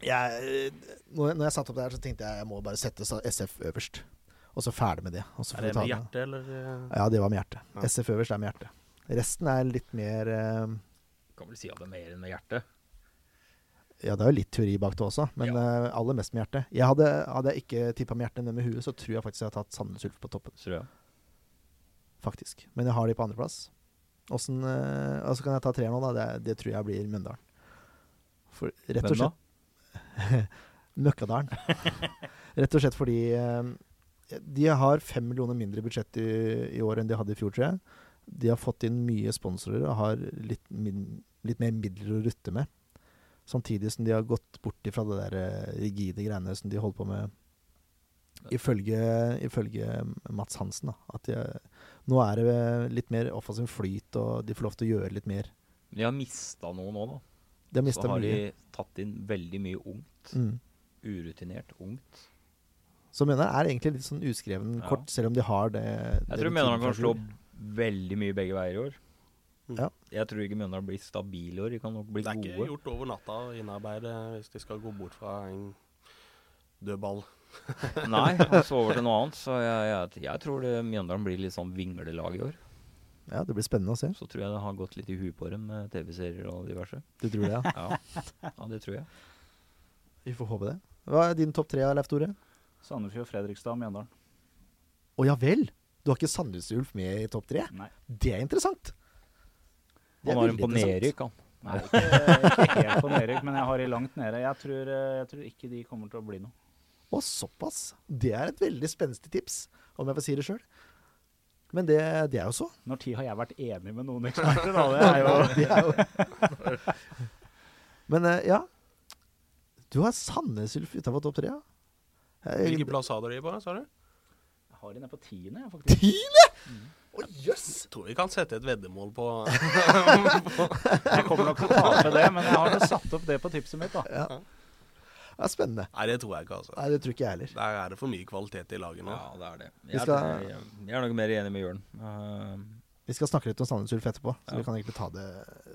Jeg, når, jeg satte opp det her, så tenkte jeg jeg må bare sette SF øverst. Og så ferdig med det. Er det med hjertet, eller? eh? Ja, det var med hjertet. Ja. SF øverst er med hjertet. Resten er litt mer uh, Kan vel si at det er mer enn med hjertet. Ja, det er jo litt teori bak det også, men eh, aller mest med hjertet. Jeg hadde, hadde jeg ikke tippa med hjertet, men med huet, så tror jeg faktisk jeg har tatt Sandnes Ulf på toppen. Tror jeg. Faktisk. Men jeg har de på andreplass. Og så kan jeg ta tre nå, da. Det, det tror jeg blir Møndalen. For rett og slett Møkkadalen. Rett og slett fordi eh, de har fem millioner mindre budsjett i, i år enn de hadde i fjor, tror jeg. De har fått inn mye sponsorer og har litt, min, litt mer midler å rutte med. Samtidig som de har gått bort ifra det der eh, rigide greiene som de holder på med ifølge, ifølge Mats Hansen. Da, at de, nå er det litt mer offensiv flyt, og de får lov til å gjøre litt mer. De har mista noe nå, da. De har Så har mye. de tatt inn veldig mye ungt. Mm. Urutinert ungt. Så mener jeg er egentlig litt sånn uskreven Ja. kort, selv om de har det Jeg tror mener han kan slå veldig mye begge veier i år. Ja. Jeg tror ikke Mjøndalen blir stabil i år. De kan nok bli Det er ikke gjort over natta å innarbeide hvis de skal gå bort fra en død ball. Nei, han så over til noe annet. Så jeg, jeg, jeg tror det Mjøndalen blir litt sånn vinglelag i år. Ja, det blir spennende å se. Så tror jeg det har gått litt i huet på dem med TV-serier og diverse. Du tror det, ja? Ja. ja, det tror jeg. Vi får håpe det. Hva er din topp tre, Leif Tore? Sandefjord, Fredrikstad, og Mjøndalen. Å ja vel! Du har ikke Sandnes Ulf med i topp tre? Nei. Det er interessant. Er Han har en på nedrykk, han. Nei, ikke, ikke helt på nedrykk, men jeg har de langt nede. Jeg tror, eh, jeg tror ikke de kommer til å bli noe. Å, såpass. Det er et veldig spenstig tips, om jeg får si det sjøl. Men det, det er jo så. Når tid har jeg vært enig med noen eksperter, da? Det er jo Det er jo. Men eh, ja. Du har Sandnes Ulf utafor topp tre, Hvilken plass hadde de på, sa du? Jeg har de nede på tiende, jeg, faktisk. Tiende?! Å, yes. Jeg tror vi kan sette et veddemål på Jeg kommer nok til å tape det, men jeg har satt opp det på tipset mitt, da. Ja. Det er spennende. Nei, det tror jeg ikke, altså. Nei, det tror ikke jeg heller. Der er det for mye kvalitet i laget nå. Ja, det er det. Vi Jeg, skal- jeg, jeg er nok mer enig med Jørn. Uh, Vi skal snakke litt om Sandnes Ulf etterpå, så Ja. vi kan egentlig ta det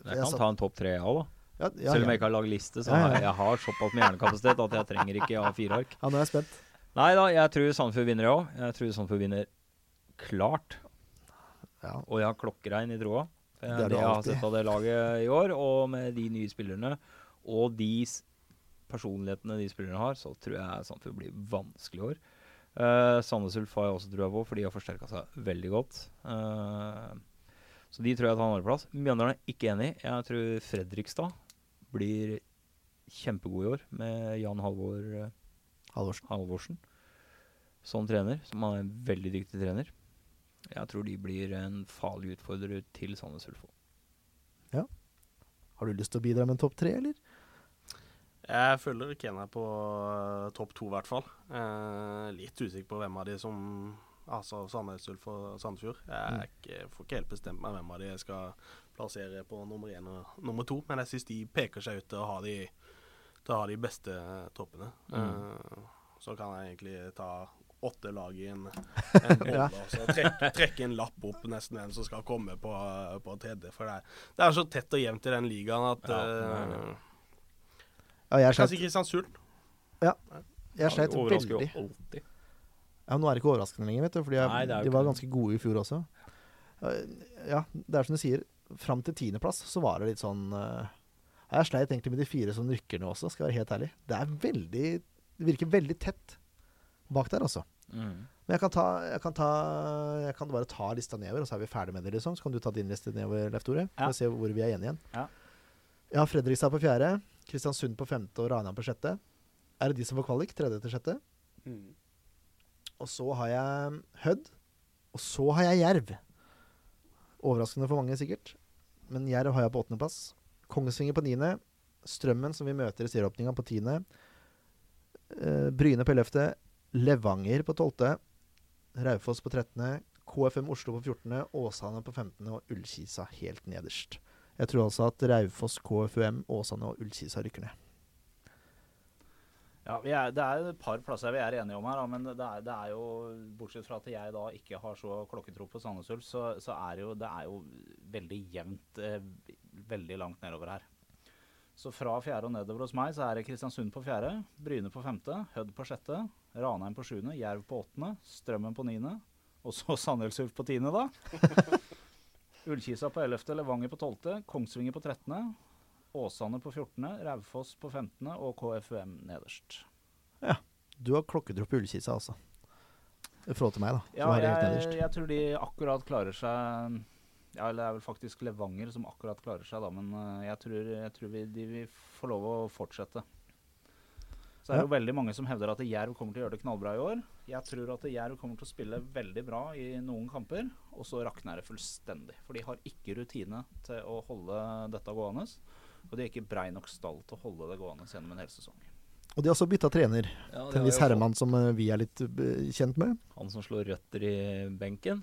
jeg kan ta en topp tre, jeg òg, da. ja, ja, Selv om jeg ikke har lagd liste, så Ja, ja. har jeg, jeg har såpass med hjernekapasitet at jeg trenger ikke A4-ark. ja, nå er jeg spent. Nei da, jeg tror Sandefjord vinner, jeg òg. Jeg tror Sandefjord vinner klart. Ja. Og jeg har klokkeregn i troa. Det Det, det jeg har sett av det laget i år, og med de nye spillerne og de personlighetene de spillerne har, så tror jeg Sandefjord blir vanskelig i år. Uh, Sandnes Ulf har jeg også trua på, for de har forsterka seg veldig godt. Uh, så de tror jeg tar andreplass. Mjøndalen er ikke enig. Jeg tror Fredrikstad blir kjempegod i år, med Jan Halvor uh, Halvorsen. Halvorsen som trener, som er en veldig dyktig trener. Jeg tror de blir en farlig utfordrer til Sandnes Ja. Har du lyst til å bidra med en topp tre, eller? Jeg føler Ken er på eh, topp to, i hvert fall. Eh, litt usikker på hvem av de som Altså Sandnes Ulf og Sandefjord. Jeg er ikke, får ikke helt bestemt meg hvem av de jeg skal plassere på nummer én og nummer to, men jeg syns de peker seg ut til å ha de, til å ha de beste toppene. Eh, så kan jeg egentlig ta åtte lag i en, en bolle Ja. og så trekke, trekke en lapp opp nesten hvem som skal komme på, på tredje. For det er, det er så tett og jevnt i den ligaen at Ja, uh, Ja, jeg Kanskje Kristiansund. Kristiansund. jeg sleit veldig. jo alltid. Ja, Nå er det ikke overraskende lenger, vet du, for de, var ganske gode i fjor også. Eh, Ja, det er som du sier. Fram til tiendeplass så var det litt sånn uh, Jeg sleit egentlig med de fire som rykker nå også, skal jeg være helt ærlig. Det er veldig Det virker veldig tett bak der, altså. Mm. Men jeg kan, ta, jeg, kan ta, jeg kan bare ta lista nedover, og så er vi ferdig med det, liksom. Så kan du ta din liste nedover, Leif Tore. Ja. For å se hvor vi er enige igjen. Ja. Jeg har Fredrikstad på fjerde, Kristiansund på femte og Ranheim på sjette. Er det de som får kvalik? Tredje til sjette. Og så har jeg Hødd. Og så har jeg Jerv. Overraskende for mange, sikkert. Men Jerv har jeg på åttendeplass. Kongsvinger på niende. Strømmen, som vi møter i serieåpninga, på tiende. Eh, Bryne på ellevte. Levanger på tolvte. Raufoss på trettende. KFM Oslo på fjortende. Åsane på femtende. Og Ullkisa helt nederst. Jeg tror altså at Raufoss, KFUM, Åsane og Ullkisa rykker ned. Ja, er, Det er et par plasser vi er enige om her, da, men det er, det er jo Bortsett fra at jeg da ikke har så klokketro på Sandnes Ulf, så, så er jo, det er jo veldig jevnt eh, veldig langt nedover her. Så fra fjerde og nedover hos meg så er det Kristiansund på fjerde, Bryne på femte, Hødd på sjette, Ranheim på sjuende, Jerv på åttende, Strømmen på niende, og så Sandnes på tiende, da. Ullkisa på ellevte, Levanger på tolvte, Kongsvinger på trettende, Åsane på 14., Raufoss på 15. og KFUM nederst. Ja. Du har klokketro på Ullkisa, altså. I forhold til meg, da. Ja, jeg, jeg tror de akkurat klarer seg Ja, eller det er vel faktisk Levanger som akkurat klarer seg, da, men uh, jeg tror, jeg tror vi, de vil få lov å fortsette. Så er det Ja. jo veldig mange som hevder at Jerv kommer til å gjøre det knallbra i år. Jeg tror at Jerv kommer til å spille veldig bra i noen kamper, og så rakner det fullstendig. For de har ikke rutine til å holde dette gående. Og de er ikke brei nok stall til å holde det gående gjennom en hel sesong. Og de har også bytta trener Ja, til en viss herremann som eh, vi er litt eh, kjent med. Han som slår røtter i benken.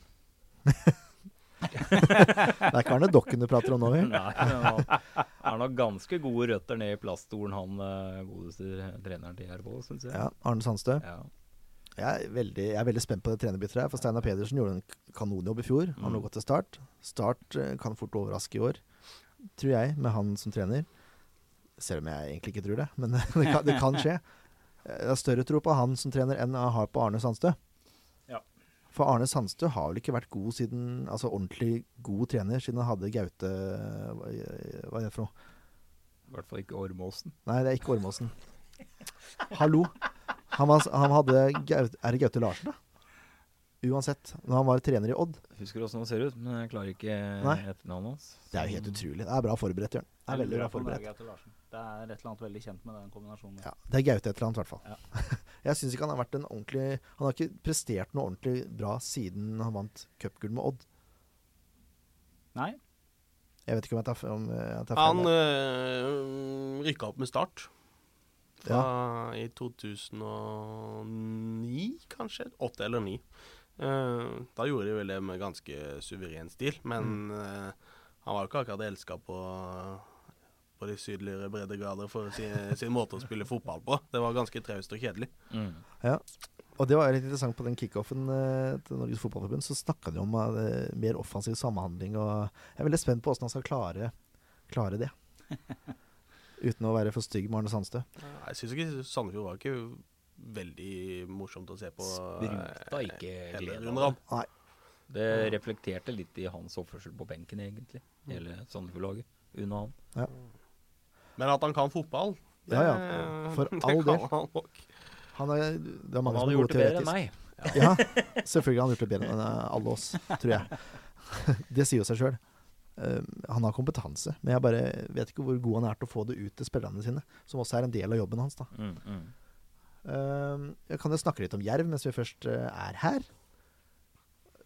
Det er ikke Arne Dokken du prater om nå, vi. Nei, han har nok ganske gode røtter ned i plaststolen, han eh, godeste treneren til Jerv òg, syns jeg. Ja, Arne Sandstø. Ja. Jeg er, veldig, jeg er veldig spent på det trenerbyttet her. For Steinar Pedersen gjorde en kanonjobb i fjor. Han har godt gått til Start. Start eh, kan fort overraske i år, tror jeg, med han som trener. Selv om jeg egentlig ikke tror det, men det kan, det kan skje. Jeg har større tro på han som trener enn jeg har på Arne Sandstø. For Arne Sandstø har vel ikke vært god siden Altså ordentlig god trener siden han hadde Gaute Hva hva er det for noe? I hvert fall ikke Ormåsen. Nei, det er ikke Ormåsen. Hallo. Han, var, han hadde Gaute, Er det Gaute Larsen, da? Uansett. Når han var trener i Odd. Husker åssen han ser ut, men jeg klarer ikke etternavnet hans. Det er jo helt utrolig. Det er bra forberedt, Jørn. Det er veldig bra er forberedt. Det er et eller annet veldig kjent med den kombinasjonen. Ja, det er Gaute et eller annet, i hvert fall. Ja. Jeg syns ikke han har vært en ordentlig Han har ikke prestert noe ordentlig bra siden han vant cupgull med Odd. Nei, Jeg vet ikke om jeg tar, om jeg tar feil. Han øh, rykka opp med Start fra, i 2009, kanskje. Åtte eller ni. Uh, da gjorde de vel det med ganske suveren stil, men Mm. uh, han var jo ikke akkurat elska på, på de sydligere breddegrader for sin, sin måte å spille fotball på. Det var ganske traust og kjedelig. Mm. Og det var litt interessant på den kickoffen eh, til Norges Fotballforbund. Så snakka de om uh, mer offensiv samhandling, og jeg er veldig spent på åssen han skal klare, klare det. Uten å være for stygg med Arne Sandstø. Jeg syns ikke Sandefjord var ikke veldig morsomt å se på. eh, Spruta ikke heller glede under av ham. det. Det reflekterte litt i hans oppførsel på benken, egentlig. Hele Sandefjord-laget under han. Men at han kan fotball, det, Ja, ja, for det all kan del. han nok. Han er, det er Han mange som er gjort gode det bedre enn teoretisk. meg. Ja, selvfølgelig har han gjort det bedre enn eh, alle oss, tror jeg. Det sier jo seg sjøl. han har kompetanse, men jeg bare vet ikke hvor god han er til å få det ut til spillerne sine. Som også er en del av jobben hans. da. Mm, mm. Eh, jeg kan jo snakke litt om Jerv mens vi først eh, er her.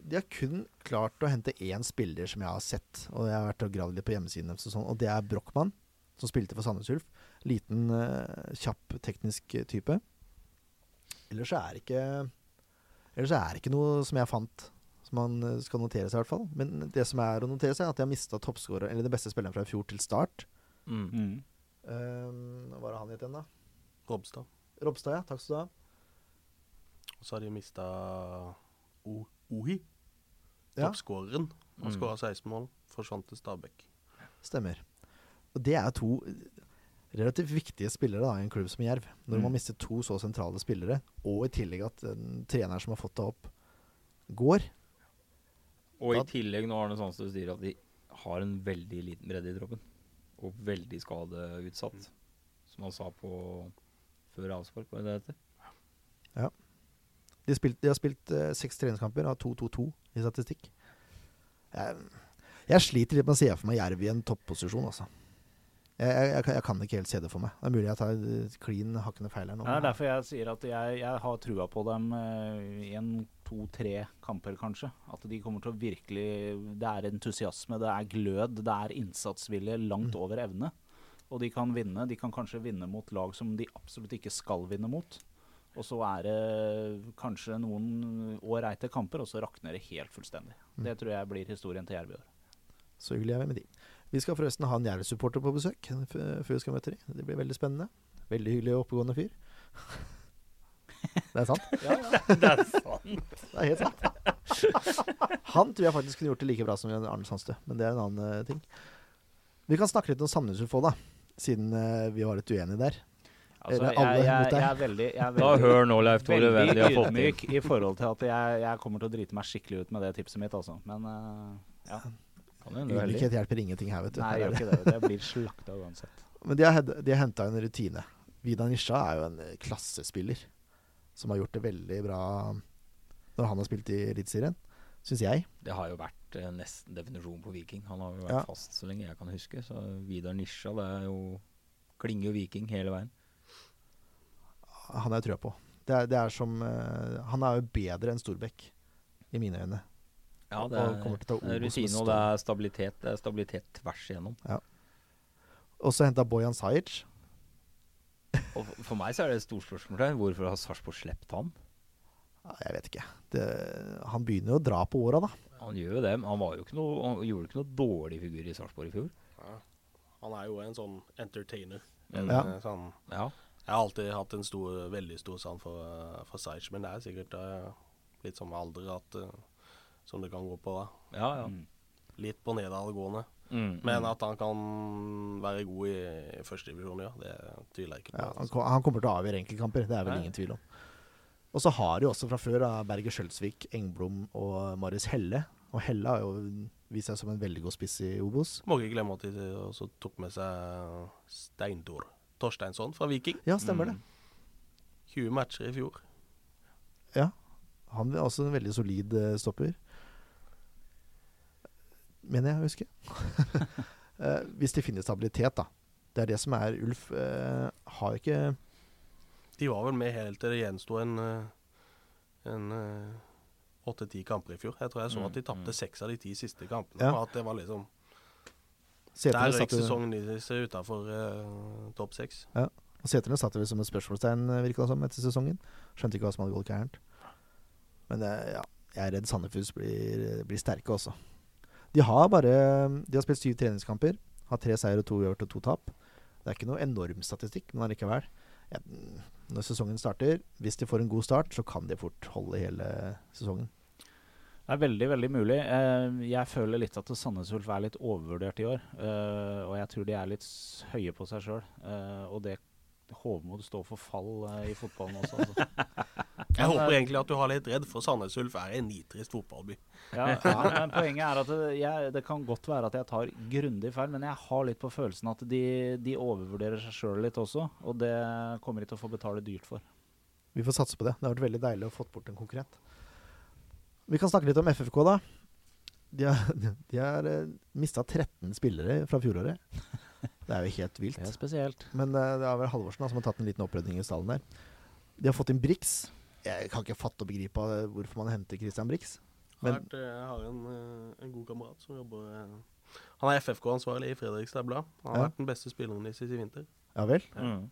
De har kun klart å hente én spiller som jeg har sett, og jeg har vært og gravd litt på hjemmesiden deres, og, sånn, og det er Brochmann, som spilte for Sandnes Ulf. Liten, eh, kjapp, teknisk type. Ellers så er det ikke Ellers så er det ikke noe som jeg fant som man eh, skal notere seg, i hvert fall. Men det som er å notere seg, er at de har mista toppskårer, eller den beste spilleren fra i fjor, til start. Mm. Mm. Uh, hva var det han het igjen, da? Robstad. Robstad, ja. Takk skal du ha. Og så har de mista Ohi, toppskåreren. Han Mm. skåra 16 mål, forsvant til Stabæk. Stemmer. Og det er to relativt viktige spillere da, i en klubb som Jerv. Når Mm. man mister to så sentrale spillere, og i tillegg at den treneren som har fått det opp, går. Og i tillegg, nå Arne Sandstø sier at de har en veldig liten bredde i troppen, og veldig skadeutsatt, som han sa på før avspark, var det det heter? De, har spilt, de har spilt uh, seks treningskamper, har 2-2-2 i statistikk. Jeg, jeg sliter litt med å se for meg Jerv i en topposisjon, altså. Jeg, jeg, jeg, kan- ikke helt se det for meg. Det er mulig jeg tar klin hakkende feil her nå. Det er derfor jeg sier at jeg, jeg har trua på dem eh, i en to-tre kamper, kanskje. At de kommer til å virkelig Det er entusiasme, det er glød, det er innsatsvilje langt Mm. over evne. Og de kan vinne. De kan kanskje vinne mot lag som de absolutt ikke skal vinne mot. Og så er det kanskje noen ålreite kamper, og så rakner det helt fullstendig. Mm. Det tror jeg blir historien til Jerv i år. Så hyggelig er vi med de. Vi skal forresten ha en Jerv-supporter på besøk før vi skal møte dem. Det blir veldig spennende. Veldig hyggelig og oppegående fyr. Det er sant. Ja, ja. det er sant. Det er helt sant. Han tror jeg faktisk kunne gjort det like bra som Arne Sandstø, men det er en annen eh, ting. Vi kan snakke litt om Sandnes Ufo, da. Siden eh, vi var litt uenige der. Altså, jeg, jeg, deg. jeg er veldig, jeg er Da hør nå, Leif Tore, Veldig ydmyk i forhold til at jeg, jeg kommer til å drite meg skikkelig ut med det tipset mitt, altså. Men uh, ja. Ydmykhet hjelper ingenting her, vet du. Nei, gjør det. ikke det. Det blir slakta uansett. Men de har, de har henta en rutine. Vidar Nisha er jo en eh, klassespiller som har gjort det veldig bra når han har spilt i Eliteserien, syns jeg. Det har jo vært eh, nesten definisjonen på Viking. Han har jo vært Ja. fast så lenge jeg kan huske. Så Vidar Nisja, det er jo klinger jo Viking hele veien. Han har jeg trua på. Det er, det er som uh, Han er jo bedre enn Storbekk, i mine øyne. Ja, det er, og til å ta det er rutine, og det er stabilitet. Det er stabilitet tvers igjennom. Og så henta Bojan Sajic. Og for- meg så er det et stort spørsmål her. Hvorfor har Sarpsborg sluppet han? Jeg vet ikke. Det, han begynner jo å dra på åra, da. Han gjør jo det, men han, var jo ikke noe, han gjorde ikke noe dårlig figur i Sarpsborg i fjor. Ja. Han er jo en sånn entertainer. En, Ja. eh, sånn, Ja. Jeg har alltid hatt en stor, veldig stor sans for, eh, for Sajic, men det er sikkert uh, litt som alder at eh, som det kan gå på. da. Ja, ja. Mm. Litt på nedadgående. Mm, Men mm. at han kan være god i, i førstedivisjon, ja, det tviler jeg ikke på. Ja, han, altså. han kommer til å avgjøre enkeltkamper, det er vel Nei. ingen tvil om. Og så har de også fra før da, Berger Skjølsvik, Engblom og Marius Helle. Og Helle har jo vist seg som en veldig god spiss i Obos. Må ikke glemme at de også tok med seg Steintor Torsteinsson fra Viking. Ja, stemmer det. 20 matcher i fjor. Ja. Han er også en veldig solid eh, stopper. Mener jeg å huske. uh, hvis de finner stabilitet, da. Det er det som er Ulf Uh, har ikke De var vel med helt til det gjensto en eh, en åtte-ti kamper i fjor. Jeg tror jeg så Mm, at de tapte mm. seks av de ti siste kampene. Ja. Og at det var liksom Seterne Der røyk sesongen deres utafor uh, topp seks. Og Seterne satt vel som et spørsmålstegn, virka det som, etter sesongen. Skjønte ikke hva som hadde gått gærent. Men uh, ja, jeg er redd Sandefjord blir, blir sterke også. De har bare De har spilt syv treningskamper. Har tre seier og to uavgjort og to tap. Det er ikke noe enorm statistikk, men allikevel. Ja, når sesongen starter, hvis de får en god start, så kan de fort holde hele sesongen. Det er veldig veldig mulig. Eh, jeg føler litt at Sandnes Ulf er litt overvurdert i år. eh, og jeg tror de er litt høye på seg sjøl. og det Hovmod står for fall eh, i fotballen også. Altså. Jeg håper eh, egentlig at du har litt redd, for Sandnes Ulf er en nitrist fotballby. Ja, ja, men poenget er at det, jeg, det kan godt være at jeg tar grundig feil, men jeg har litt på følelsen at de, de overvurderer seg sjøl litt også. Og det kommer de til å få betale dyrt for. Vi får satse på det. Det har vært veldig deilig å få bort en konkurrent. Vi kan snakke litt om FFK, da. De har, de har uh, mista 13 spillere fra fjoråret. Det er jo helt vilt. Det er spesielt. Men eh, det er vel Halvorsen da, som har tatt en liten opprydning i stallen der. De har fått inn Brix. Jeg kan ikke fatte og begripe eh, hvorfor man henter Christian Brix. Men- eh, jeg har en, eh, en god kamerat som jobber eh, Han er FFK-ansvarlig i Fredrikstad Blad. Han har Ja. vært den beste spilleren deres i vinter. Ja vel. Mm.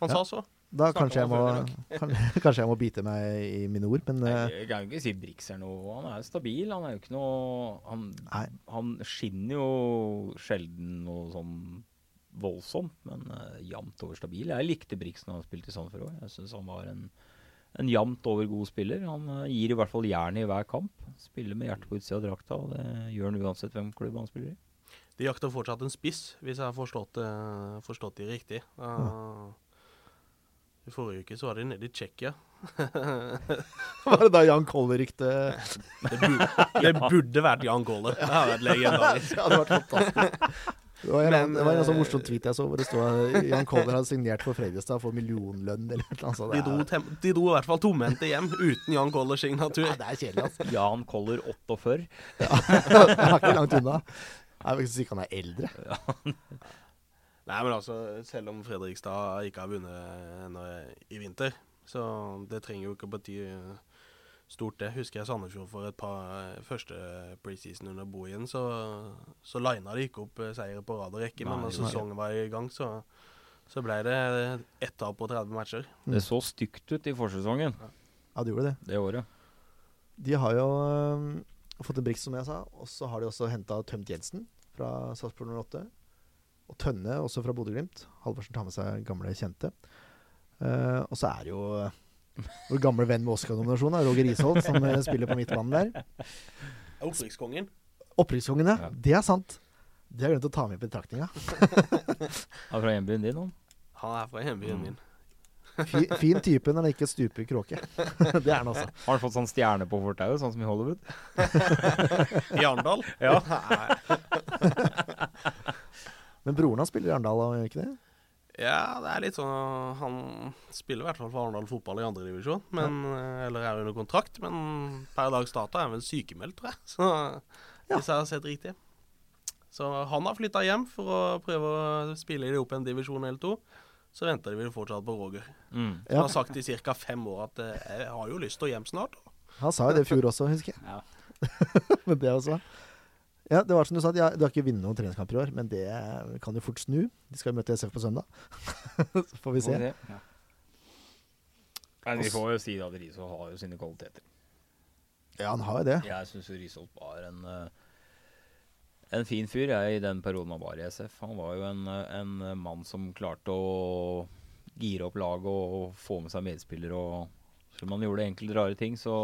Han Ja. sa så. Da kanskje jeg, må, kan, kanskje jeg må bite meg i mine ord, men Nei, eh, Jeg kan jo ikke si Brix er noe Han er jo stabil. Han er jo ikke noe Han, han skinner jo sjelden noe sånn voldsomt, men uh, jevnt over stabil. Jeg likte Brix når han spilte i Sandefjord òg. Jeg syns han var en, en jevnt over god spiller. Han eh, gir i hvert fall jernet i hver kamp. Spiller med hjertet på utsida av drakta, og det gjør han uansett hvem klubb han spiller i. De jakter fortsatt en spiss, hvis jeg har forstått, eh, forstått de riktig. Uh, I forrige uke så var de nede i Tsjekkia. Var det da Jan Koller-ryktet Det, bu det burde vært Jan Koller. Det hadde vært legendarisk. Det hadde vært fantastisk. Det var en, Men, det var en sånn eh, morsom tweet jeg så, hvor det stod at Jan Koller hadde signert for Fredrikstad for millionlønn eller noe sånt. De dro, er- tem de dro i hvert fall tomhendte hjem uten Jan Kollers signatur. Ja, det er kjedelig, altså. Jan Koller 48. Det er ikke langt unna. Jeg vil ikke si han er eldre. Nei, men altså, selv om Fredrikstad ikke har vunnet ennå i vinter, så det trenger jo ikke å bety eh, stort, det. Husker jeg Sandefjord for et par eh, første preseason under Bojen, så, så lina de ikke opp eh, seire på rad og rekke. Men når sesongen var i gang, så, så ble det ett tap på 30 matcher. Mm. Det så stygt ut i forsesongen Ja, det gjorde det. det året. De har jo øhm, fått en briks, som jeg sa. Og så har de også henta Tømt Jensen fra Sarpsborg 08. Og Tønne, også fra Bodø-Glimt. Halvorsen tar med seg gamle kjente. Uh, og så er det jo vår gamle venn med Oscar-nominasjon, Roger Isholt, som øh, spiller på midtbanen der. Opprykkskongen. Opprykkskongen, ja. Ja. Det er sant. Det har jeg glemt å ta med i betraktninga. Han er fra hjembyen din, han. Han er fra hjembyen min. Fin, fin type når han ikke stuper kråke. det er han også. Har han fått sånn stjerne på fortauet, sånn som i Hollywood? I Arendal? Ja. Men broren hans spiller i Arendal, gjør han ikke det? Ja, det er litt sånn Han spiller i hvert fall for Arendal fotball i andredivisjon. Eller er under kontrakt, men per dags dato er han vel sykemeldt, tror jeg. Så Ja. Hvis jeg har sett riktig. Så han har flytta hjem for å prøve å spille i opp en divisjon eller to. Så venter de vel fortsatt på Roger. Mm. Som Ja. har sagt i ca. fem år at eh, jeg har jo lyst til å hjem snart. Han sa jo det i fjor også, husker jeg. Ja. men det også. Ja, det var som du sa, de har, de har ikke vunnet noen treningskamper i år, men det kan jo fort snu. De skal jo møte SF på søndag. Så får vi se. Ja. Nei, vi får jo si at Risholt har jo sine kvaliteter. Ja, han har jo det. Jeg syns Risholt var en eh, en fin fyr jeg, i den perioden han var i SF. Han var jo en, eh, en mann som klarte å gire opp laget og, og få med seg medspillere. og Selv om han gjorde enkelte rare ting, så,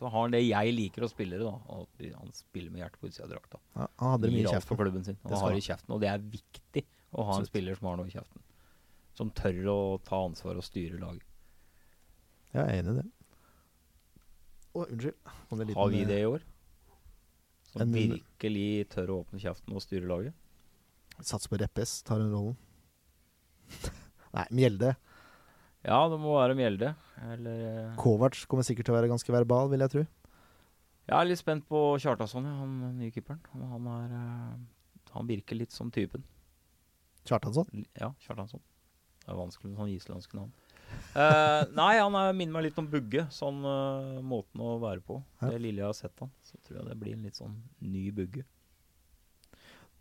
så har han det jeg liker å spille. da, og Han spiller med hjertet på utsida av drakta. Ja, han hadde det mye i for klubben sin. Og Det har i kjeften, og det er viktig å ha en Absolutt. spiller som har noe i kjeften. Som tør å ta ansvar og styre laget. Jeg er enig i det. Å, unnskyld. Liten, Har vi eh, det i år? Som en- virkelig tør å åpne kjeften og styre laget? Sats på Reppes tar den rollen. Nei, Mjelde. Ja, det må være Mjelde. Eller eh, Kovac kommer sikkert til å være ganske verbal, vil jeg tro. Jeg er litt spent på Kjartason, ja, han nye keeperen. Han, er, eh, han virker litt som typen. Kjartansson. Ja, Kjartansson. Det er vanskelig med sånn islandske navn. uh, nei, han er, minner meg litt om Bugge, sånn uh, måten å være på. Ja. Det lille jeg har sett han, så tror jeg det blir en litt sånn ny Bugge.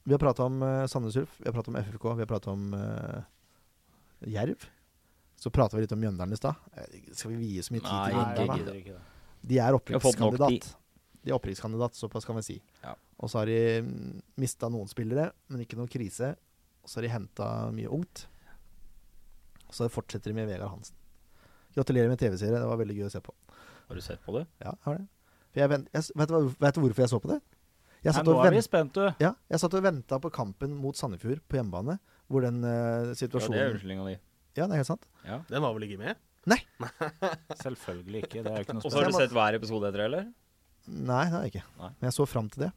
Vi har prata om uh, Sandnes Ulf, vi har prata om FFK, vi har prata om uh, Jerv. Så prata vi litt om Mjøndalen i stad. Eh, Skal vi vie så mye tid Nei, til Mjøndalen? Da? ikke det. De er opprykkskandidat. De er opprykkskandidat, såpass kan vi si. Ja. Og så har de mm, mista noen spillere, men ikke noe krise. Og så har de henta mye ungt. Og så fortsetter de med Vegard Hansen. Gratulerer med TV-serie, det var veldig gøy å se på. Har du sett på det? Ja, jeg har det. Jeg vent, jeg, vet, du vet du hvorfor jeg så på det? Nei, satt nå er vi spent, du. ja, jeg satt og venta på kampen mot Sandefjord på hjemmebane, hvor den situasjonen... Ja, det er unnskyldninga di. Ja, det er helt sant. Ja. Den var vel ikke med? Nei. Selvfølgelig ikke. Det er jo ikke noe Og så har du sett hver episode etter, eller? Nei, det har jeg ikke. Nei. Men jeg så fram til det.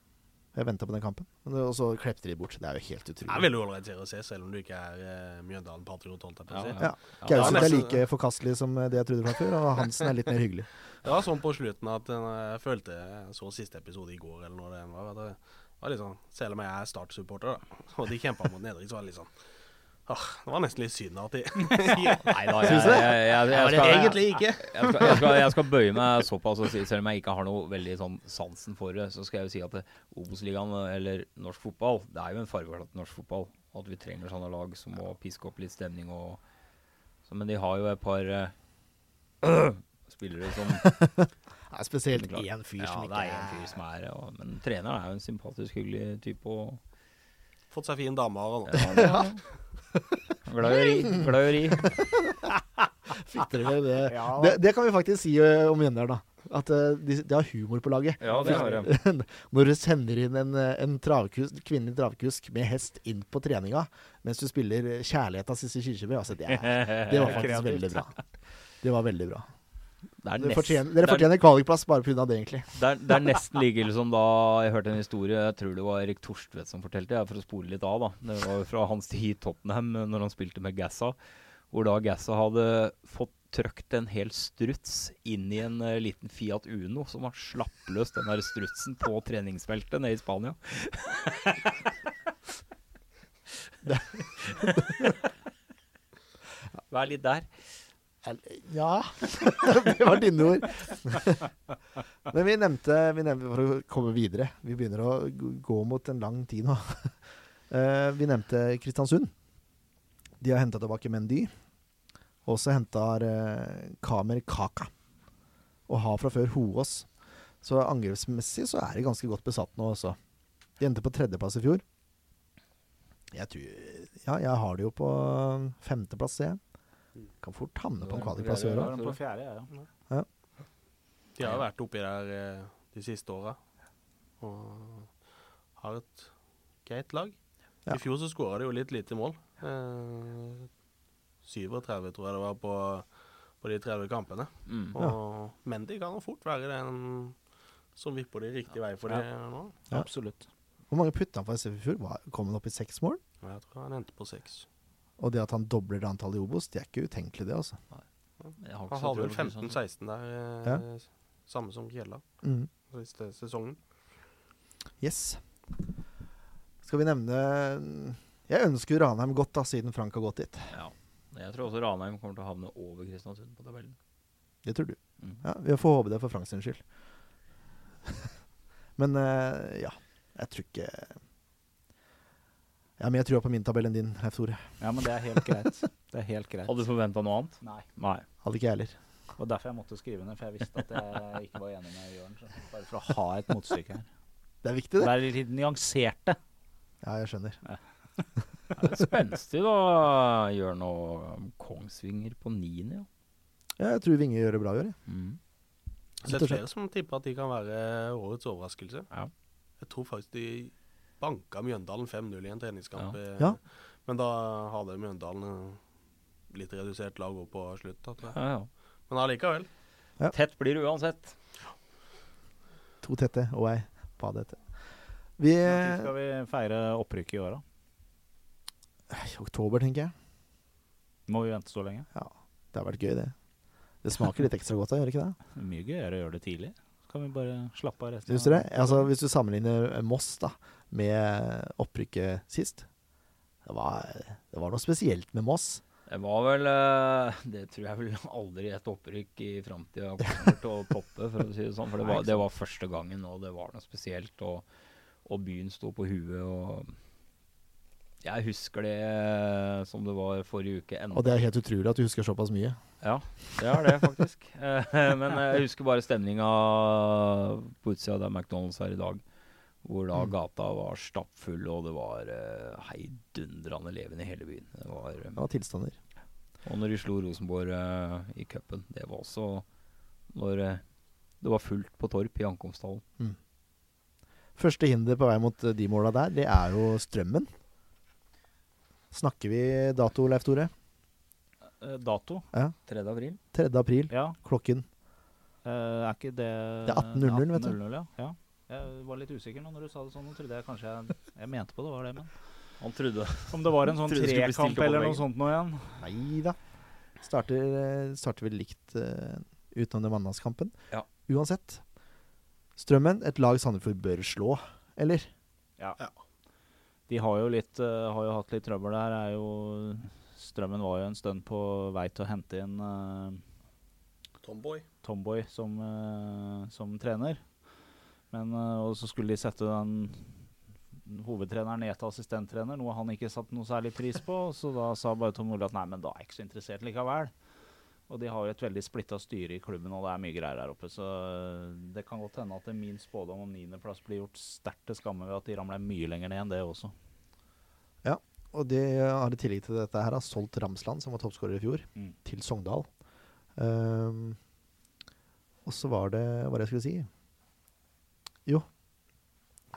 Jeg venta på den kampen. Og så klepte de bort. Det er jo helt Det utrolig. er veldig ålreit serie å se, selv om du ikke er uh, Mjøndalen-patriot. holdt jeg på å si. Ja, Ja. Ja, Gauseth det er like forkastelig som eh, det jeg trodde fra før, og Hansen er litt mer hyggelig. Det var sånn på slutten at eh, jeg følte jeg så siste episode i går, eller når det var. Det var litt sånn, selv om jeg er Start-supporter, da, og de kjempa mot nedrykk, så var det litt sånn Åh, Det var nesten litt synd at de Nei da, jeg, Syns jeg, du det? jeg, jeg, Det jeg, det skal, egentlig ikke. jeg, skal, jeg, skal, jeg skal bøye meg såpass og si, selv om jeg ikke har noe veldig sånn sansen for det, så skal jeg jo si at det- Obos-ligaen, eller norsk fotball, det er jo en fargeklatt norsk fotball. At vi trenger sånne lag som må piske opp litt stemning og så, Men de har jo et par uh, spillere som Det er spesielt én fyr Ja, som det ikke er en fyr som er og, Men treneren er jo en sympatisk, hyggelig type. Og, Fått seg fin dame av han. ja, ja. Glad i å ri. Glad i å ri. Fikk dere med det? Ja. det? Det kan vi faktisk si eh, om Mjøndalen, da. At eh, de, de har humor på laget. Ja, det har. Når du sender inn en, eh, en travkusk, kvinnelig travkusk med hest inn på treninga mens du spiller 'Kjærlighet av Sissel Kyrkjebø', altså det, er, det var faktisk veldig bra. Det var veldig bra. Det er Dere fortjener, dere er- fortjener kvalikplass bare pga. det, egentlig. Det er, det er nesten like ille som da jeg hørte en historie Jeg tror det var Erik Torstvedt som fortalte det, for å spole litt av. da Det var fra hans tid i Tottenham, når han spilte med Gassa. Hvor da Gassa hadde fått trøkt en hel struts inn i en uh, liten Fiat Uno, som var slappløs, den der strutsen, på treningsfeltet nede i Spania. Vær litt der. Ja Det var dine ord. Men vi nevnte, vi nevnte For å komme videre Vi begynner å gå mot en lang tid nå. Eh, vi nevnte Kristiansund. De har henta tilbake Mendy. Og så henta uh, Kamer Kaka. Og har fra før Hoås. Så angrepsmessig så er de ganske godt besatt nå også. De endte på tredjeplass i fjor. Jeg tror Ja, jeg har det jo på femteplass, ser jeg. Kan fort havne på en kvalikplass i år òg. De har vært oppi der eh, de siste åra. Og har et greit lag. I fjor så skåra de jo litt lite mål. Eh, 37 tror jeg det var på, på de 30 kampene. Mm. Og Mendy kan fort være den som vipper de riktig vei for Ja. det nå. Ja. Absolutt. Hvor mange putta han for SF i fjor? Kom han opp i seks mål? Jeg tror han endte på seks. Og det at han dobler antallet i Obos, det er ikke utenkelig, det, altså. Han hadde vel 15-16 der, eh, samme som Kjella Mm. siste sesongen. Yes. Skal vi nevne Jeg ønsker Ranheim godt, da, siden Frank har gått dit. Ja. Jeg tror også Ranheim kommer til å havne over Kristiansund på tabellen. Det tror du. Mm. Ja, Vi får håpe det for Frank sin skyld. Men eh, ja, jeg tror ikke Jeg har mer trua på min tabell enn din, Leif Tore. Ja, men det er helt greit. Det er helt greit. Hadde du forventa noe annet? Nei. Nei. Hadde ikke jeg heller. Og derfor jeg måtte skrive ned, for jeg visste at jeg ikke var enig med Jørn. Bare for å ha et motstykke her. Det er viktig, det. Være litt nyanserte. Ja, jeg skjønner. Ja, Det er Spenstig, da. Gjør noe Kongsvinger på niende, ja. Ja, jeg tror Vinge gjør det bra i år. jeg. Mm. Så det er flere som tipper at de kan være årets overraskelse. Ja. Jeg tror faktisk de banka Mjøndalen 5-0 i en treningskamp. eh, Ja. Men da hadde Mjøndalen eh, litt redusert lag òg på slutt. Men allikevel. Ja. Tett blir det uansett. To tette og ei padete. Vi Når skal vi feire opprykket i år, da? I oktober, tenker jeg. Må vi vente så lenge? Ja. Det har vært gøy, det. Det smaker litt ekstra godt da, gjør det ikke det? Mye gøyere å gjøre det tidlig. Så kan vi bare slappe av resten Syns du det? Altså, hvis du sammenligner Moss da med opprykket sist Det var, det var noe spesielt med Moss. Det var vel eh, Det tror jeg vel aldri et opprykk i framtida kommer til å toppe, for å si det sånn. For det var, det var første gangen, og det var noe spesielt. Og, og byen sto på huet, og Jeg husker det eh, som det var forrige uke. enda Og det er helt utrolig at du husker såpass mye. Ja, det er det faktisk. Eh, Men jeg husker bare stemninga på utsida der McDonald's er i dag. Hvor da Mm. gata var stappfull, og det var uh, heidundrende levende i hele byen. Det var, eh, Det var tilstander. og når de slo Rosenborg uh, i cupen, det var også når uh, det var fullt på Torp i ankomsthallen. Første hinder på vei mot de måla der, det er jo strømmen. Snakker vi dato, Leif Tore? Dato? dato? 3. april. 3. april, Ja. klokken Uh, er ikke det Det er 18.00, vet du. 18.00, Ja. ja. Jeg var litt usikker nå når du sa det sånn. Nå trodde jeg kanskje jeg, jeg mente på det var det, men Han trodde Om det var en sånn trekamp eller noe sånt nå igjen? Nei da. Starter, eh, starter vel likt uh, utenom den mandagskampen. Ja. Uansett. Strømmen, et lag Sandefjord bør slå, eller? Ja. Ja. De har jo, litt, uh, har jo hatt litt trøbbel der. Er jo, strømmen var jo en stund på vei til å hente inn uh, Tomboy. Tomboy som, uh, som trener. Men, eh, og så skulle de sette den hovedtreneren ned til assistenttrener, noe han ikke satte noe særlig pris på. Så da sa bare Tom Ole at nei, men da er jeg ikke så interessert likevel. Og de har jo et veldig splitta styre i klubben, og det er mye greier der oppe. Så eh, det kan godt hende at min spådom om niendeplass blir gjort sterkt til skamme ved at de ramler mye lenger ned enn det også. Ja, Og de har i tillegg til dette her har solgt Ramsland, som var toppskårer i fjor, Mm. til Sogndal. Um, og så var det Hva jeg skulle si? Jo,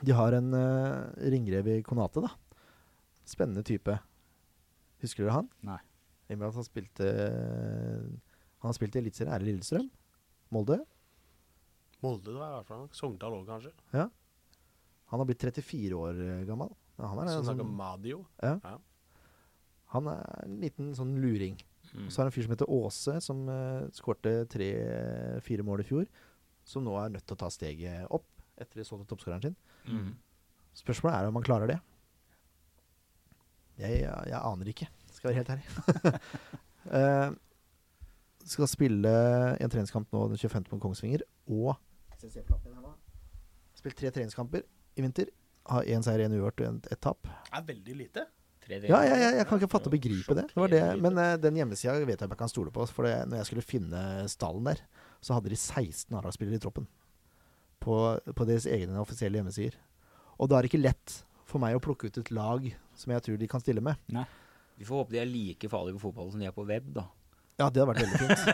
de har en uh, ringrev i Konate, da. Spennende type. Husker dere han? Nei. I og med at han spilte Han har spilt i Eliteserien. Er det Lillestrøm? Molde? Molde, tror jeg i hvert fall. Sogndal òg, kanskje. Ja. Han har blitt 34 år eh, gammel. Ja, han, er Så en snakker sånn, Madio. han er en liten sånn luring. Mm. Så er det en fyr som heter Åse, som uh, skårte tre-fire mål i fjor. Som nå er nødt til å ta steget opp etter de solgte toppskåreren sin. Mm. Spørsmålet er om han klarer det. Jeg, jeg, jeg aner ikke, skal være helt ærlig. uh, skal spille en treningskamp nå den 25. på Kongsvinger, og Spilt tre treningskamper i vinter. Har én seier, én uavgjort og ett et tap. Det er veldig lite. Ja, ja, ja, jeg kan ikke fatte og begripe det. det, var det. Men uh, den hjemmesida vet jeg om jeg kan stole på. For det, når jeg skulle finne stallen der, så hadde de 16 A-lagsspillere i troppen. På, på deres egne offisielle hjemmesider. Og da er det ikke lett for meg å plukke ut et lag som jeg tror de kan stille med. Vi får håpe de er like farlige på fotball som de er på web, da. Ja, det hadde vært veldig fint.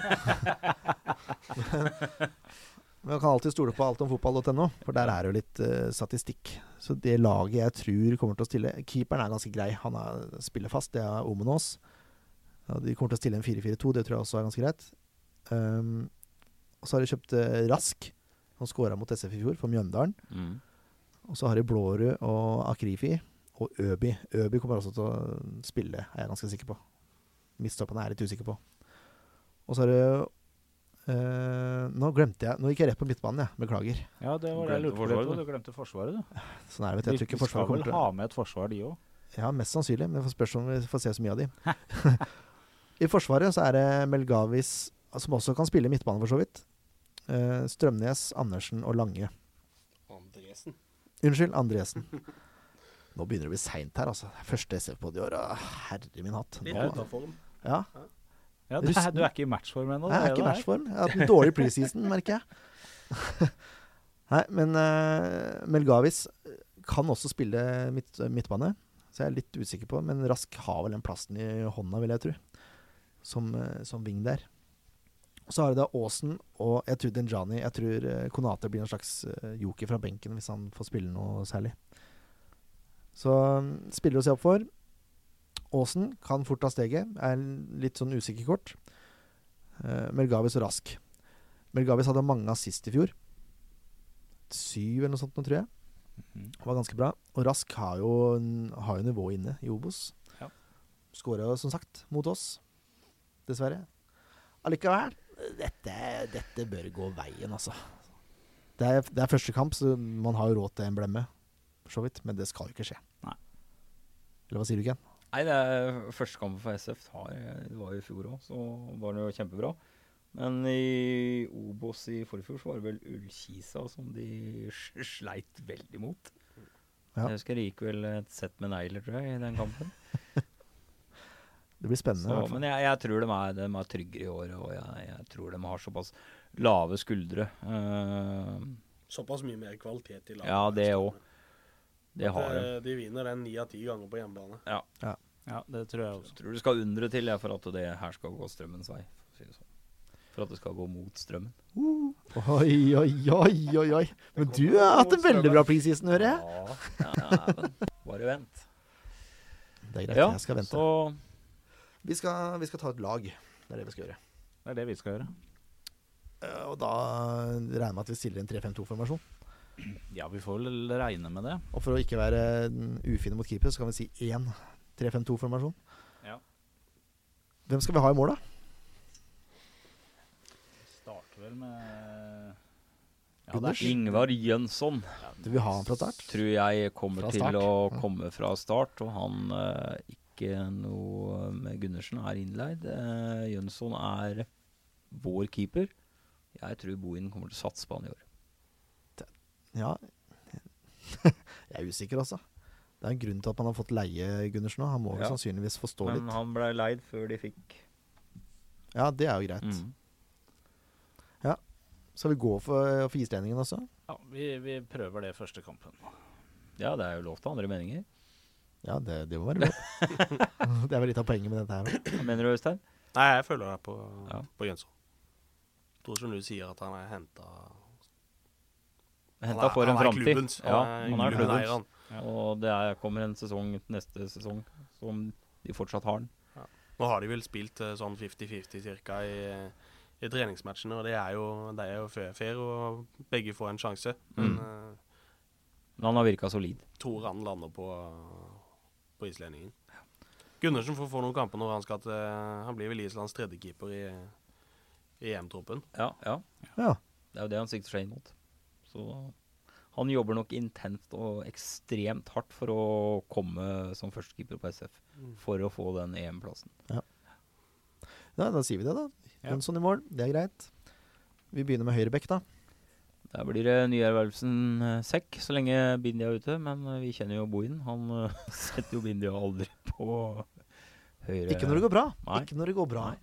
Men jeg kan alltid stole på altomfotball.no, for der er det jo litt uh, statistikk. Så det laget jeg tror kommer til å stille Keeperen er ganske grei. Han er, spiller fast. Det er Omenås. Ja, de kommer til å stille en 4-4-2. Det tror jeg også er ganske greit. Um, og så har de kjøpt uh, Rask. Han skåra mot SF i fjor, for Mjøndalen. Mm. Og så har de Blårud og Akrifi og Øby. Øby kommer også til å spille, er jeg ganske sikker på. Midtstopperne er jeg litt usikker på. Og så er det Uh, Nå glemte jeg Nå gikk jeg rett på midtbanen, jeg. Beklager. Ja, det var det jeg lurte på. forsvaret, Du du. glemte Forsvaret, du. Sånn er det, vet jeg. Jeg tror Forsvaret kommer til å ha med et forsvar, de òg? Ja, mest sannsynlig. Men det spørs om vi får se så mye av de. I Forsvaret så er det Melgavis, som også kan spille midtbane, for så vidt. Eh, Strømnes, Andersen og Lange. Andresen. Unnskyld, Andresen. Nå begynner det å bli seint her, altså. Første SF-pod i år. Herre min hatt. Nå, ja, Ja, er, du er ikke i matchform ennå? jeg er ikke i matchform. Jeg har hatt en dårlig preseason, merker jeg. Nei, men uh, Melgavis kan også spille midt, midtbane. Så jeg er litt usikker på Men Rask har vel den plassen i hånda, vil jeg tro. Som, eh, som wing der. Så har du da Aasen og jeg tror Dinjani. Jeg tror eh, Konate blir en slags eh, joker fra benken hvis han får spille noe særlig. Så mm, spiller å se opp for. Aasen kan fort ta steget. Er litt sånn usikker kort. Uh, Melgavis og Rask. Melgavis hadde mange assist i fjor. Syv eller noe sånt, nå, tror jeg. Det Var ganske bra. Og Rask har jo, har jo nivå inne i Obos. Ja. Skåra som sagt, mot oss. Dessverre. Allikevel, dette, dette bør gå veien, altså. Det er, det er første kamp, så man har jo råd til en blemme, for så vidt. Men det skal jo ikke skje. Nei. Eller hva sier du, Ken? Nei, det er første kampen for SF. Det var jo i fjor òg, så var det jo kjempebra. Men i Obos i forfjor så var det vel Ullkisa som de sleit veldig mot. Ja. Jeg husker det gikk vel et sett med negler, tror jeg, i den kampen. Det blir spennende. i Så, hvert fall. men jeg, jeg tror de er, de er tryggere i år, og jeg, jeg tror de har såpass lave skuldre. Uh, Såpass mye mer kvalitet i laget. Ja, det òg. det At, har de. eh, De vinner den ni av ti ganger på hjemmebane. Ja, det tror jeg også. Jeg tror det skal undre til jeg, for at det her skal gå strømmens vei. For, å si det sånn. for at det skal gå mot strømmen. Oi, oi, oi, oi, oi. Men du har hatt en veldig bra preseason, hører jeg. Ja, dæven. Bare vent. Det er greit, Ja, jeg skal vente. så Vi skal, vi skal ta et lag. Det er det vi skal gjøre. Det er det vi skal gjøre. Eh, Og da regner jeg med at vi stiller en 3-5-2-formasjon. Ja, vi får vel regne med det. Og for å ikke være mm, ufine mot keeper, så kan vi si én 3-5-2-formasjon. Ja. Hvem skal vi ha i mål, da? Starter vel med ja, det er Ingvar Jønsson Du vil ha han fra start? tror jeg kommer til å komme fra start. Og han eh, ikke noe med Gundersen er innleid. Eh, Jønsson er vår keeper. Jeg tror Bohin kommer til å satse på han i år. Ja. jeg er usikker også. Det er en grunn til at man har fått leie Gundersen nå. Han må Ja. sannsynligvis forstå Men litt. Men han ble leid før de fikk Ja, det er jo greit. mm. Skal vi gå for, for islendingen også? Ja, vi, vi prøver det første kampen. Ja, det er jo lov til andre meninger. Ja, det, det må være lov. det er vel litt av poenget med dette her. Hva mener du, Øystein? Nei, jeg følger deg på, Ja. på Jønsson. Tror som du sier at han er henta Henta for en framtid. Ja, han er klubbens. Ja. Og det er, kommer en sesong neste sesong som de fortsatt har den. Nå har de vel spilt eh, sånn 50-50 cirka i, i treningsmatchene, og det er jo, det er jo fair, fair, og begge får en sjanse. Men Mm. Men han har virka solid. tror han lander på, på islendingen. Gundersen får få noen kamper når han skal til Han blir vel Islands tredje keeper i, i EM-troppen. Ja, ja. Ja. Det er jo det han sikter seg inn mot. Så han jobber nok intenst og ekstremt hardt for å komme som førstekeeper på SF. For å få den EM-plassen. ja, da sier vi det, da. Ja. Jønsson i mål, det er greit. Vi begynner med høyrebekk, da. Der blir det nyervervelsen eh, Sekk, så lenge Bindi er ute. Men eh, vi kjenner jo Bohin. Han eh, setter jo Bindi aldri på høyre Ikke når det går bra. Nei. Ikke når det går bra. Nei.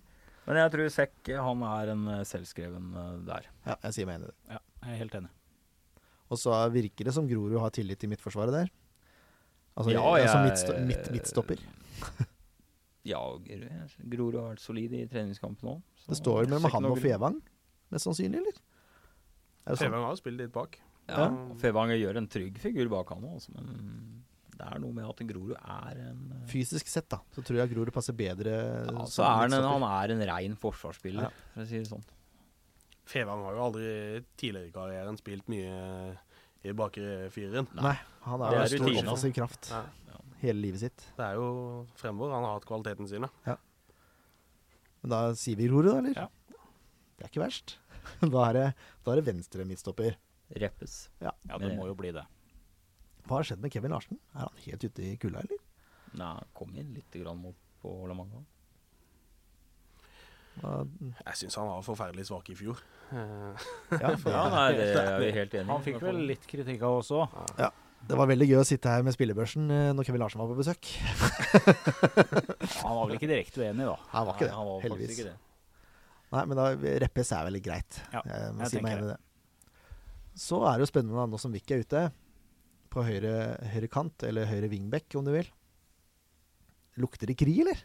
Men jeg tror Sekk han er en selvskreven der. Ja, jeg sier meg enig i det. Ja, jeg er helt enig. Og så virker det som Grorud har tillit til midtforsvaret der. Altså, Ja, altså jeg- midtsto midt, midtstopper. Ja, Grorud har vært solid i treningskampen òg. Det står mellom han og Fevang, mest sannsynlig, eller? Er sånn? Fevang har jo spilt litt bak. Ja, Ja. Fevang gjør en trygg figur bak han òg, men det er noe med at Grorud er en eh, Fysisk sett, da, så tror jeg Grorud passer bedre ja, så er han, en, han er en rein forsvarsspiller, Ja. for å si det sånn. Fevang har jo aldri tidligere i karrieren spilt mye i bakre fireren. Nei, han er er stor av sin kraft Ja. hele livet sitt. Det er jo fremover han har hatt kvaliteten sine. Men da sier vi Grorud, da, eller? Ja. Det er ikke verst. Da er det, da er det venstre midtstopper. Reppes. Ja, det må jo bli det. Hva har skjedd med Kevin Larsen? Er han helt ute i kulda, eller? Nei, kom inn litt grann mot på La Manga. Jeg syns han var forferdelig svak i fjor. Eh, Ja, Ja, nei, det er vi helt enig i. Han fikk vel litt kritikk av oss òg. det var veldig gøy å sitte her med spillebørsen eh, når Kevin Larsen var på besøk. Han var vel ikke direkte uenig, da. Han var ikke det, han var heldigvis. ikke det. Nei, men da, Reppes er veldig greit. Ja, jeg må jeg si meg tenker enig i det. Så er det jo spennende nå som Wick er ute, på høyre, høyre kant, eller høyre wingback om du vil. Lukter det krig, eller?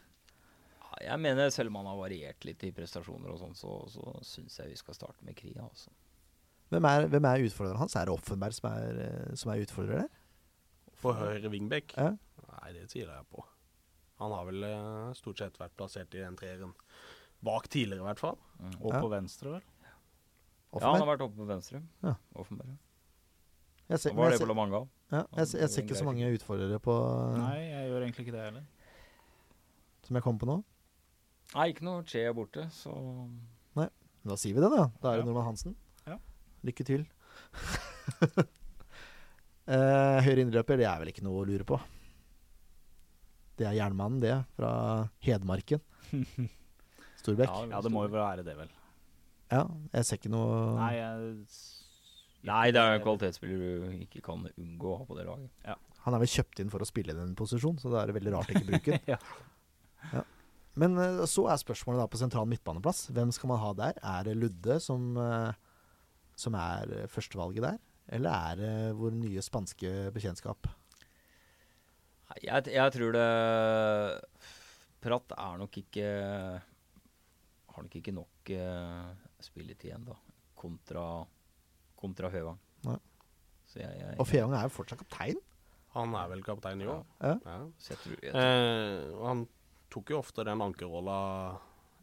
Ja, jeg mener selv om han har variert litt i prestasjoner og sånn, så, så syns jeg vi skal starte med Kri. Altså. Hvem er, hvem er utfordreren hans? Er det Offenberg som er, eh, som er utfordrer der? På høyre wingback? Ja. Nei, det tviler jeg på. Han har vel eh, stort sett vært plassert i den treeren bak tidligere, i hvert fall. Og Ja. på venstre, vel? Ja, han har vært oppe på venstre. Ja. Offenberg. Jeg ser, var jeg det på ser, La Manga. ja, jeg, ser- jeg ser ikke så mange utfordrere på Nei, jeg gjør egentlig ikke det heller. som jeg kom på nå. Nei, ikke noe Che borte, så Da sier vi det, da. Da er det Ja. Norman Hansen. Ja. Lykke til. eh, høyre innløper, det er vel ikke noe å lure på. Det er jernmannen, det, fra Hedmarken. Storbekk. Ja, Ja, det må jo være det, vel. Ja, jeg ser ikke noe Nei, jeg Nei, det er en kvalitetsspiller du ikke kan unngå å ha på det laget. Han er vel kjøpt inn for å spille i den posisjonen, så da er det veldig rart å ikke bruke den. Ja. Men eh, så er spørsmålet da på sentral midtbaneplass. Hvem skal man ha der? Er det Ludde som, eh, som er eh, førstevalget der? Eller er det vår nye spanske bekjentskap? Jeg, jeg tror det Pratt er nok ikke Har nok ikke nok eh, spilletid igjen, da. Kontra, kontra Høvang. Så jeg, jeg, Og Feang er jo fortsatt kaptein. Han er vel kaptein jo. Ja. Ja. Ja. jeg tror, jeg tror Eh, han tok jo ofte den ankerrolla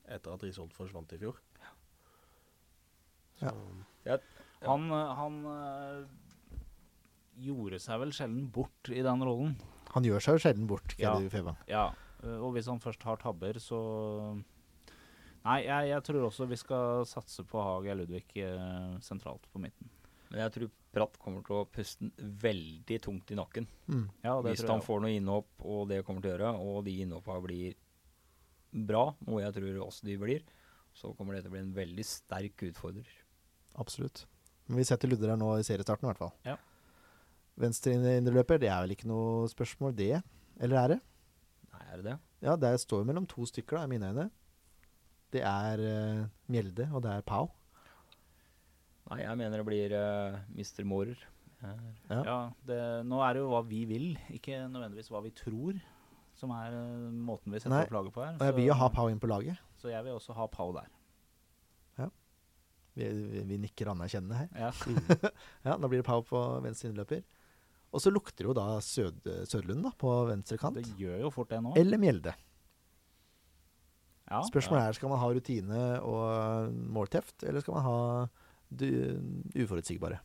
etter at Risholt forsvant i fjor. Så, Ja. Han, eh, han øh, gjorde seg vel sjelden bort i den rollen. Han gjør seg jo sjelden bort, Ja. Fevang. Ja, og hvis han først har tabber, så Nei, jeg, jeg tror også vi skal satse på Haga Ludvig eh, sentralt på midten. Men jeg tror Pratt kommer til å puste den veldig tungt i nakken. Mm. Ja, det Hvis han får noe innhopp, og det kommer til å gjøre, og de innhoppa blir bra, noe jeg tror også de blir, så kommer det til å bli en veldig sterk utfordrer. Absolutt. Men vi setter Ludder her nå i seriestarten, i hvert fall. Ja. Venstre indreløper, det er vel ikke noe spørsmål, det? Eller er det? Nei, er det det? Ja, det står jo mellom to stykker, da, i mine øyne. Det er uh, Mjelde, og det er Pau. Nei, jeg mener det blir uh, Mr. Mårer. Ja. Ja, det, nå er det jo hva vi vil, ikke nødvendigvis hva vi tror, som er uh, måten vi setter Nei, opp laget på her. Og jeg vil jo ha Pau inn på laget. så jeg vil også ha Pau der. Vi, vi, vi nikker anerkjennende her. Ja. Ja, Da blir det Pau på venstre innløper. Og så lukter det jo da Sød, Sødlund da, på venstre kant. Det gjør jo fort det nå. Eller Mjelde. Ja. Spørsmålet er skal man ha rutine og målteft, eller skal man ha uforutsigbare?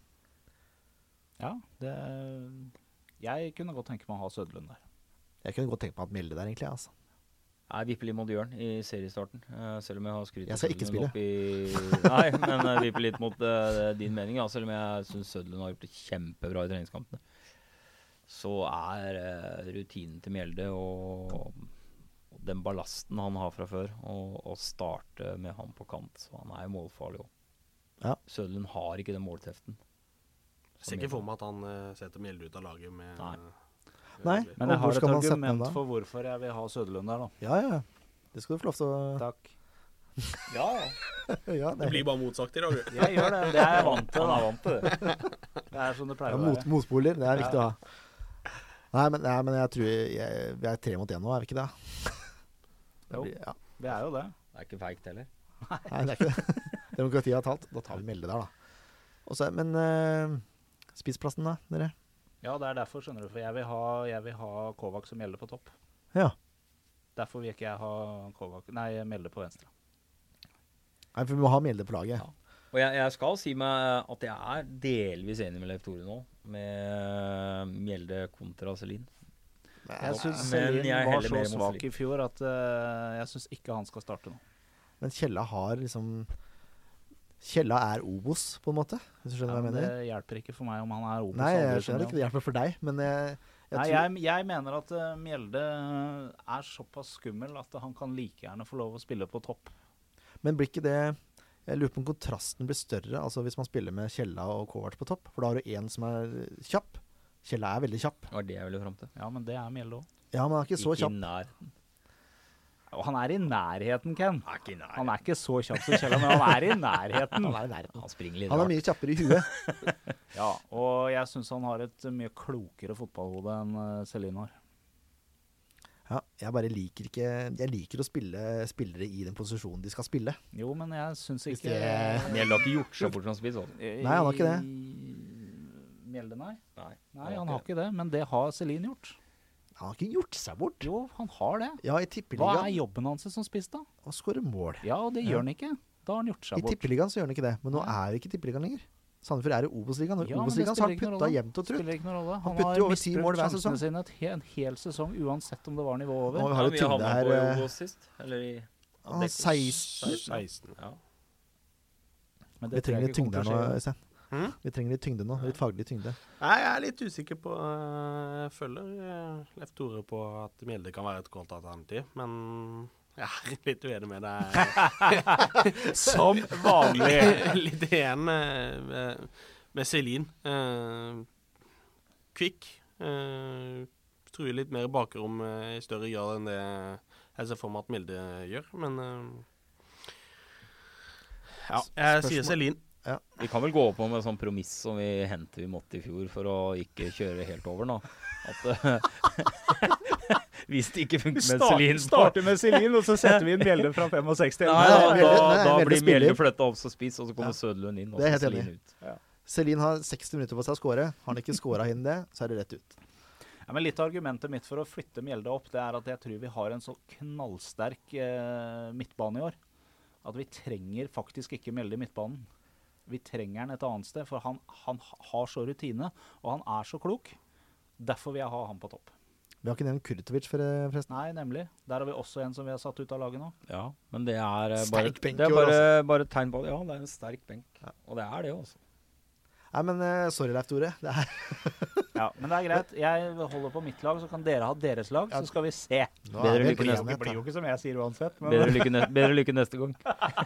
Ja, det Jeg kunne godt tenke meg å ha Søderlund der. Jeg kunne godt tenke meg at Mjelde der, egentlig. altså. Jeg vipper litt mot Jørn i seriestarten, eh, selv om jeg har skrytt Jeg skal ikke spille. I, nei, men jeg vipper litt mot uh, din mening, ja, selv om jeg syns Søderlund har gjort det kjempebra i treningskampene. Så er uh, rutinen til Mjelde og, og den ballasten han har fra før, og, og starte med han på kant, så han er jo målfarlig òg. Ja. Søderlund har ikke den målteften. Jeg ser ikke for meg at han uh, setter Mjelde ut av laget med Nei. med Nei. Men jeg har et argument for hvorfor jeg vil ha Søderlund der, da. Ja, ja. Det skal du få lov til å Takk. Ja, ja, Det blir bare motsagt i dag. du. Jeg gjør det. Det er jeg vant til. Han er vant til det. Det er som det ja, pleier å mot, være. Motpoler. Det er viktig å ha. Nei, men, nei, men jeg tror vi er tre mot én nå, er vi ikke det? Det blir, ja. Vi er jo det. Det er ikke feigt heller. Nei, det er ikke det. Demokratiet har talt. Da tar vi Melde der, da. Også, men uh, spissplassen, da, dere? Ja, det er derfor, skjønner du. For jeg vil ha, jeg vil ha Kovac som gjelder på topp. Ja. Derfor vil ikke jeg ha Kovac Nei, Melde på venstre. Nei, for vi må ha Mjelde på laget. Ja. Og jeg, jeg skal si meg at jeg er delvis enig med Leif Tore nå, med Mjelde kontra Selin. Jeg syns Men Selin var så svak i fjor at uh, jeg syns ikke han skal starte nå. Men Kjella har liksom Kjella er Obos, på en måte, hvis du skjønner Ja, hva jeg mener? det hjelper ikke for meg om han er Obos. Nei, jeg skjønner ikke det hjelper for deg, men jeg, jeg Nei, jeg, jeg mener at uh, Mjelde eh, er såpass skummel at han kan like gjerne få lov å spille på topp. Men blir ikke det Jeg lurer på om kontrasten blir større altså hvis man spiller med Kjella og Kovac på topp. For da har du én som er kjapp. Kjella er veldig kjapp. Det var det jeg ville fram til. Ja, men det er Mjelde òg. Ja, men han er ikke så Ikke kjapp. Og han er i nærheten, Ken. Er ikke nær. Han er ikke så kjapp som Kjella, men han er i nærheten. Han er i nærheten. Han springer litt Han er mye kjappere i huet. Ja, og jeg syns han har et mye klokere fotballhode enn uh, Celine har. Ja, jeg bare liker ikke Jeg liker å spille spillere i den posisjonen de skal spille. Jo, men jeg syns ikke Mjelde har ikke gjort seg bort som spiss. Eh, Nei, han har ikke det. Mjelde, nei. Nei, Nei, han har ikke det. Men det har Celine gjort. Han har ikke gjort seg bort. Jo, han har det. Ja, i Hva er jobben hans som spiss, da? Å skåre mål. Ja, og det Ja. gjør han ikke. Da har han gjort I seg bort. tippeligaen så gjør han ikke det, men nå er vi ikke i tippeligaen lenger. Sandefjord er i Obos-ligaen, og i Ja, Obos-ligaen har han putta jevnt og trutt. Han Han, putter jo over ti mål hver sesong. misbrukt sjansene sine en hel sesong, uansett om det var nivå over. Har jo vi tyngde her på eh, sist. Eller i ah, 16. 16. Ja. Men det vi trenger litt tyngde her nå. Øystein. Mm? Vi trenger litt tyngde nå. Litt faglig tyngde. Nei, jeg er litt usikker på eh, Jeg følger eh, Leif Tore på at Mjelde kan være et godt alternativ, men jeg er litt uenig med deg. Som vanlig. litt igjen med, med Celine. Eh, kvikk. Uh, truer litt mer bakrom eh, i større grad enn det jeg ser for meg at Mjelde gjør, men eh, Ja, jeg sier Spørsmål- Celine. Vi kan vel gå på med sånn promiss som vi hentet vi måtte i fjor for å ikke kjøre helt over nå. At eh, Hvis det ikke funker med Selin Vi starter med Celine, og så setter vi inn Mjelde fra 65. Nei, Nei, da, da, da blir. Mjelde flytta opp som spiss, og så kommer Ja. Søderlund inn. Og så enig. ut. Celine har 60 minutter på seg å score. Har han ikke skåra inn det, så er det rett ut. Ja, men Litt av argumentet mitt for å flytte Mjelde opp, det er at jeg tror vi har en så knallsterk eh, midtbane i år. At vi trenger faktisk ikke Mjelde i midtbanen. Vi trenger han et annet sted, for han, han har så rutine, og han er så klok. Derfor vil jeg ha han på topp. Vi har ikke nevnt Kurtovic, forresten. Nei, nemlig. Der har vi også en som vi har satt ut av laget nå. Ja, men det er eh, bare, Sterk benk det er bare, bare tegn på det. Ja, det er en sterk benk. Og det er det, altså. Nei, men eh, sorry, Leif Tore. Det er, Ja, Men det er greit. Jeg holder på mitt lag, så kan dere ha deres lag, så skal vi se. nå Bedre lykke neste- gang. Det blir jo ikke som jeg sier uansett. Men Bedre lykke, ne bedre lykke neste gang.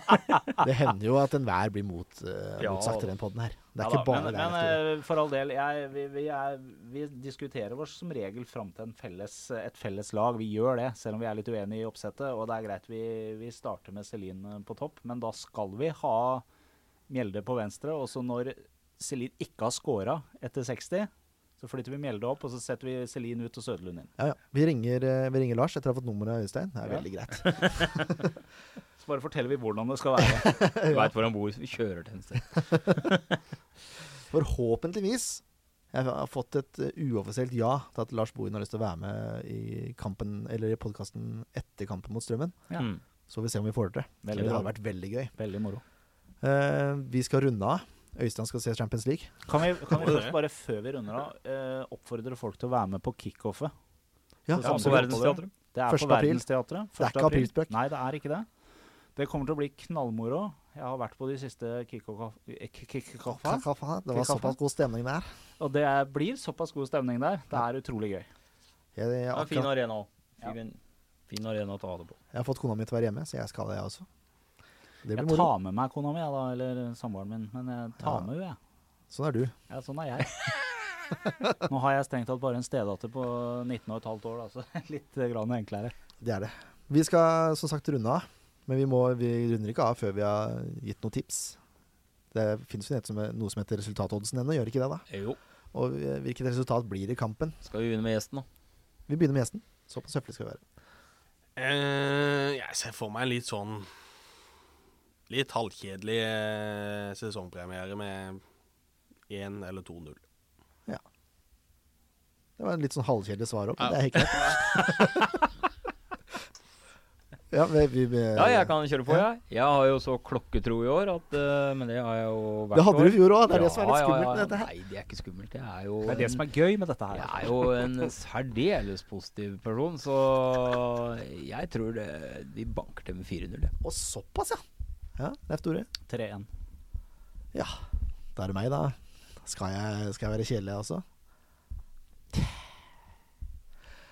Det hender jo at enhver blir mot, uh, Ja. motsagt i den poden her. Det er Ja ikke bare men, det. men eh, for all del, jeg, vi, vi, er, vi diskuterer oss som regel fram til en felles, et felles lag. Vi gjør det, selv om vi er litt uenige i oppsettet. Og det er greit vi, vi starter med Celine på topp, men da skal vi ha Mjelde på venstre. Og så når Celine ikke har scora etter 60, så flytter vi Mjelde opp, og så setter vi Celine ut og Søderlund inn. Ja, ja. Vi, ringer, eh, vi ringer Lars etter å ha fått nummeret av Øystein. Det er Ja. veldig greit. Så bare forteller vi hvordan det skal være. Du veit hvor han bor, så vi kjører til et sted. Forhåpentligvis. Jeg har fått et eh, uoffisielt ja til at Lars Bohin har lyst til å være med i kampen Eller i podkasten etter kampen mot Strømmen. Ja. Mm. Så vi ser om vi får det til. Det hadde vært veldig gøy. Veldig moro. Uh, vi skal runde av. Øystein skal se Champions League. Kan vi, kan vi først bare, før vi runder av, eh, oppfordre folk til å være med på kickoffet? Ja, på. Verdensteatret. Det er 1. på april. Verdensteatret. Det er ikke april. aprilspøk. Nei, det er ikke det. Det kommer til å bli knallmoro. Jeg har vært på de siste kickoff- eh, Det var såpass god stemning der. og det blir såpass god stemning der. Det er utrolig gøy. Ja, det er fin arena òg. Ja. Fin, fin arena å ta det på. jeg har fått kona mi til å være hjemme, så jeg skal det, jeg også. Jeg moro. tar med meg kona mi, da, eller samboeren min, men jeg tar Ja. med henne, jeg. Sånn er du. Ja, sånn er jeg. Nå har jeg strengt tatt bare en stedatter på 19 og et halvt år, da, så litt grann enklere. Det er det. Vi skal som sagt runde av, men vi, må, vi runder ikke av før vi har gitt noen tips. Det finnes jo noe som heter resultatoddsen ennå, gjør ikke det? da? Jo. Og eh, hvilket resultat blir det i kampen? Skal vi begynne med gjesten, da? Vi begynner med gjesten. Såpass høflig skal vi være. Uh, jeg ser for meg litt sånn Litt halvkjedelig eh, sesongpremiere med 1 eller 2-0. Ja. Det var en litt sånn halvkjedelig svar òg, men Ja. det er helt greit. ja, vi, vi, vi, Ja, jeg kan kjøre på, jeg. Jeg har jo så klokketro i år, at, uh, men det har jeg jo hvert Det hadde du i fjor òg. Det er det som er litt Ja, skummelt ja, med dette her. Nei, det er ikke skummelt. Det er jo Det er det en- som er gøy med dette her. Jeg er jo en særdeles positiv person, så jeg tror det, de banker til med 4-0. Og såpass, ja. Ja, Leif Tore. 3-1. Ja, da er det meg, da. Skal jeg, skal jeg være kjedelig, altså?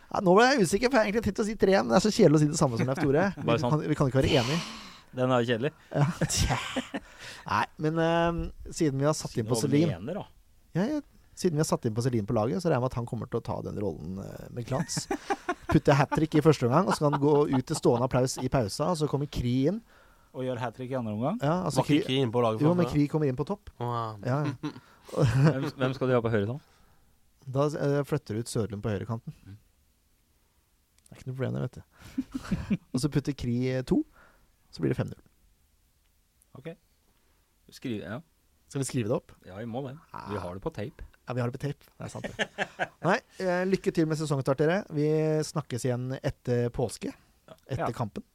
Ja, nå ble jeg usikker, for jeg har egentlig tenkt å si 3-1, men det er så kjedelig å si det samme som Leif Tore. Vi, Bare sånn. kan, vi kan ikke være enige. Den er jo kjedelig. Ja. Tja. Nei, men eh, siden vi har satt inn på Celine mener, da. ja, ja, Siden vi har satt inn på Celine på laget, så regner jeg med at han kommer til å ta den rollen eh, med glans. Putte hat trick i første omgang, og så kan han gå ut til stående applaus i pausa, og så kommer Kri inn. Og gjør hat trick i andre omgang. Ja, altså Var ikke Kri, Kri inne på laget jo, men? Kri kommer inn på topp. Wow. Ja, ja. ja. Hvem, hvem skal de ha på høyre, da? Da eh, flytter du ut Sørlund på høyrekanten. Det er Ikke noe problem der, vet du. og så putter Kri eh, to, så blir det 5-0. Skriv, ja. Skal vi skrive det opp? ja, vi må det. Vi har det på tape. Ja, vi har det på tape. Det er sant, det. Nei, eh, lykke til med sesongstart, dere. Vi snakkes igjen etter påske. Etter Ja. kampen.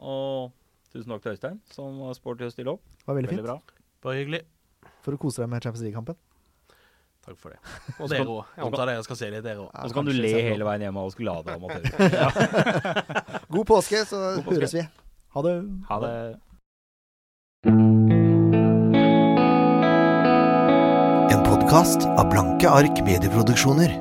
Og tusen takk til Øystein, som var sporty å stille opp. Det var veldig, Veldig fint. bra. Bare hyggelig. For å kose deg med Champions League-kampen. Takk for det. Og dere òg. Jeg antar dere skal se det, dere òg. Ja, Og så kan du le hele veien hjem av oss glade amatører. God påske, så God påske. høres vi. Ha det. Ha det. En podkast av Blanke ark medieproduksjoner.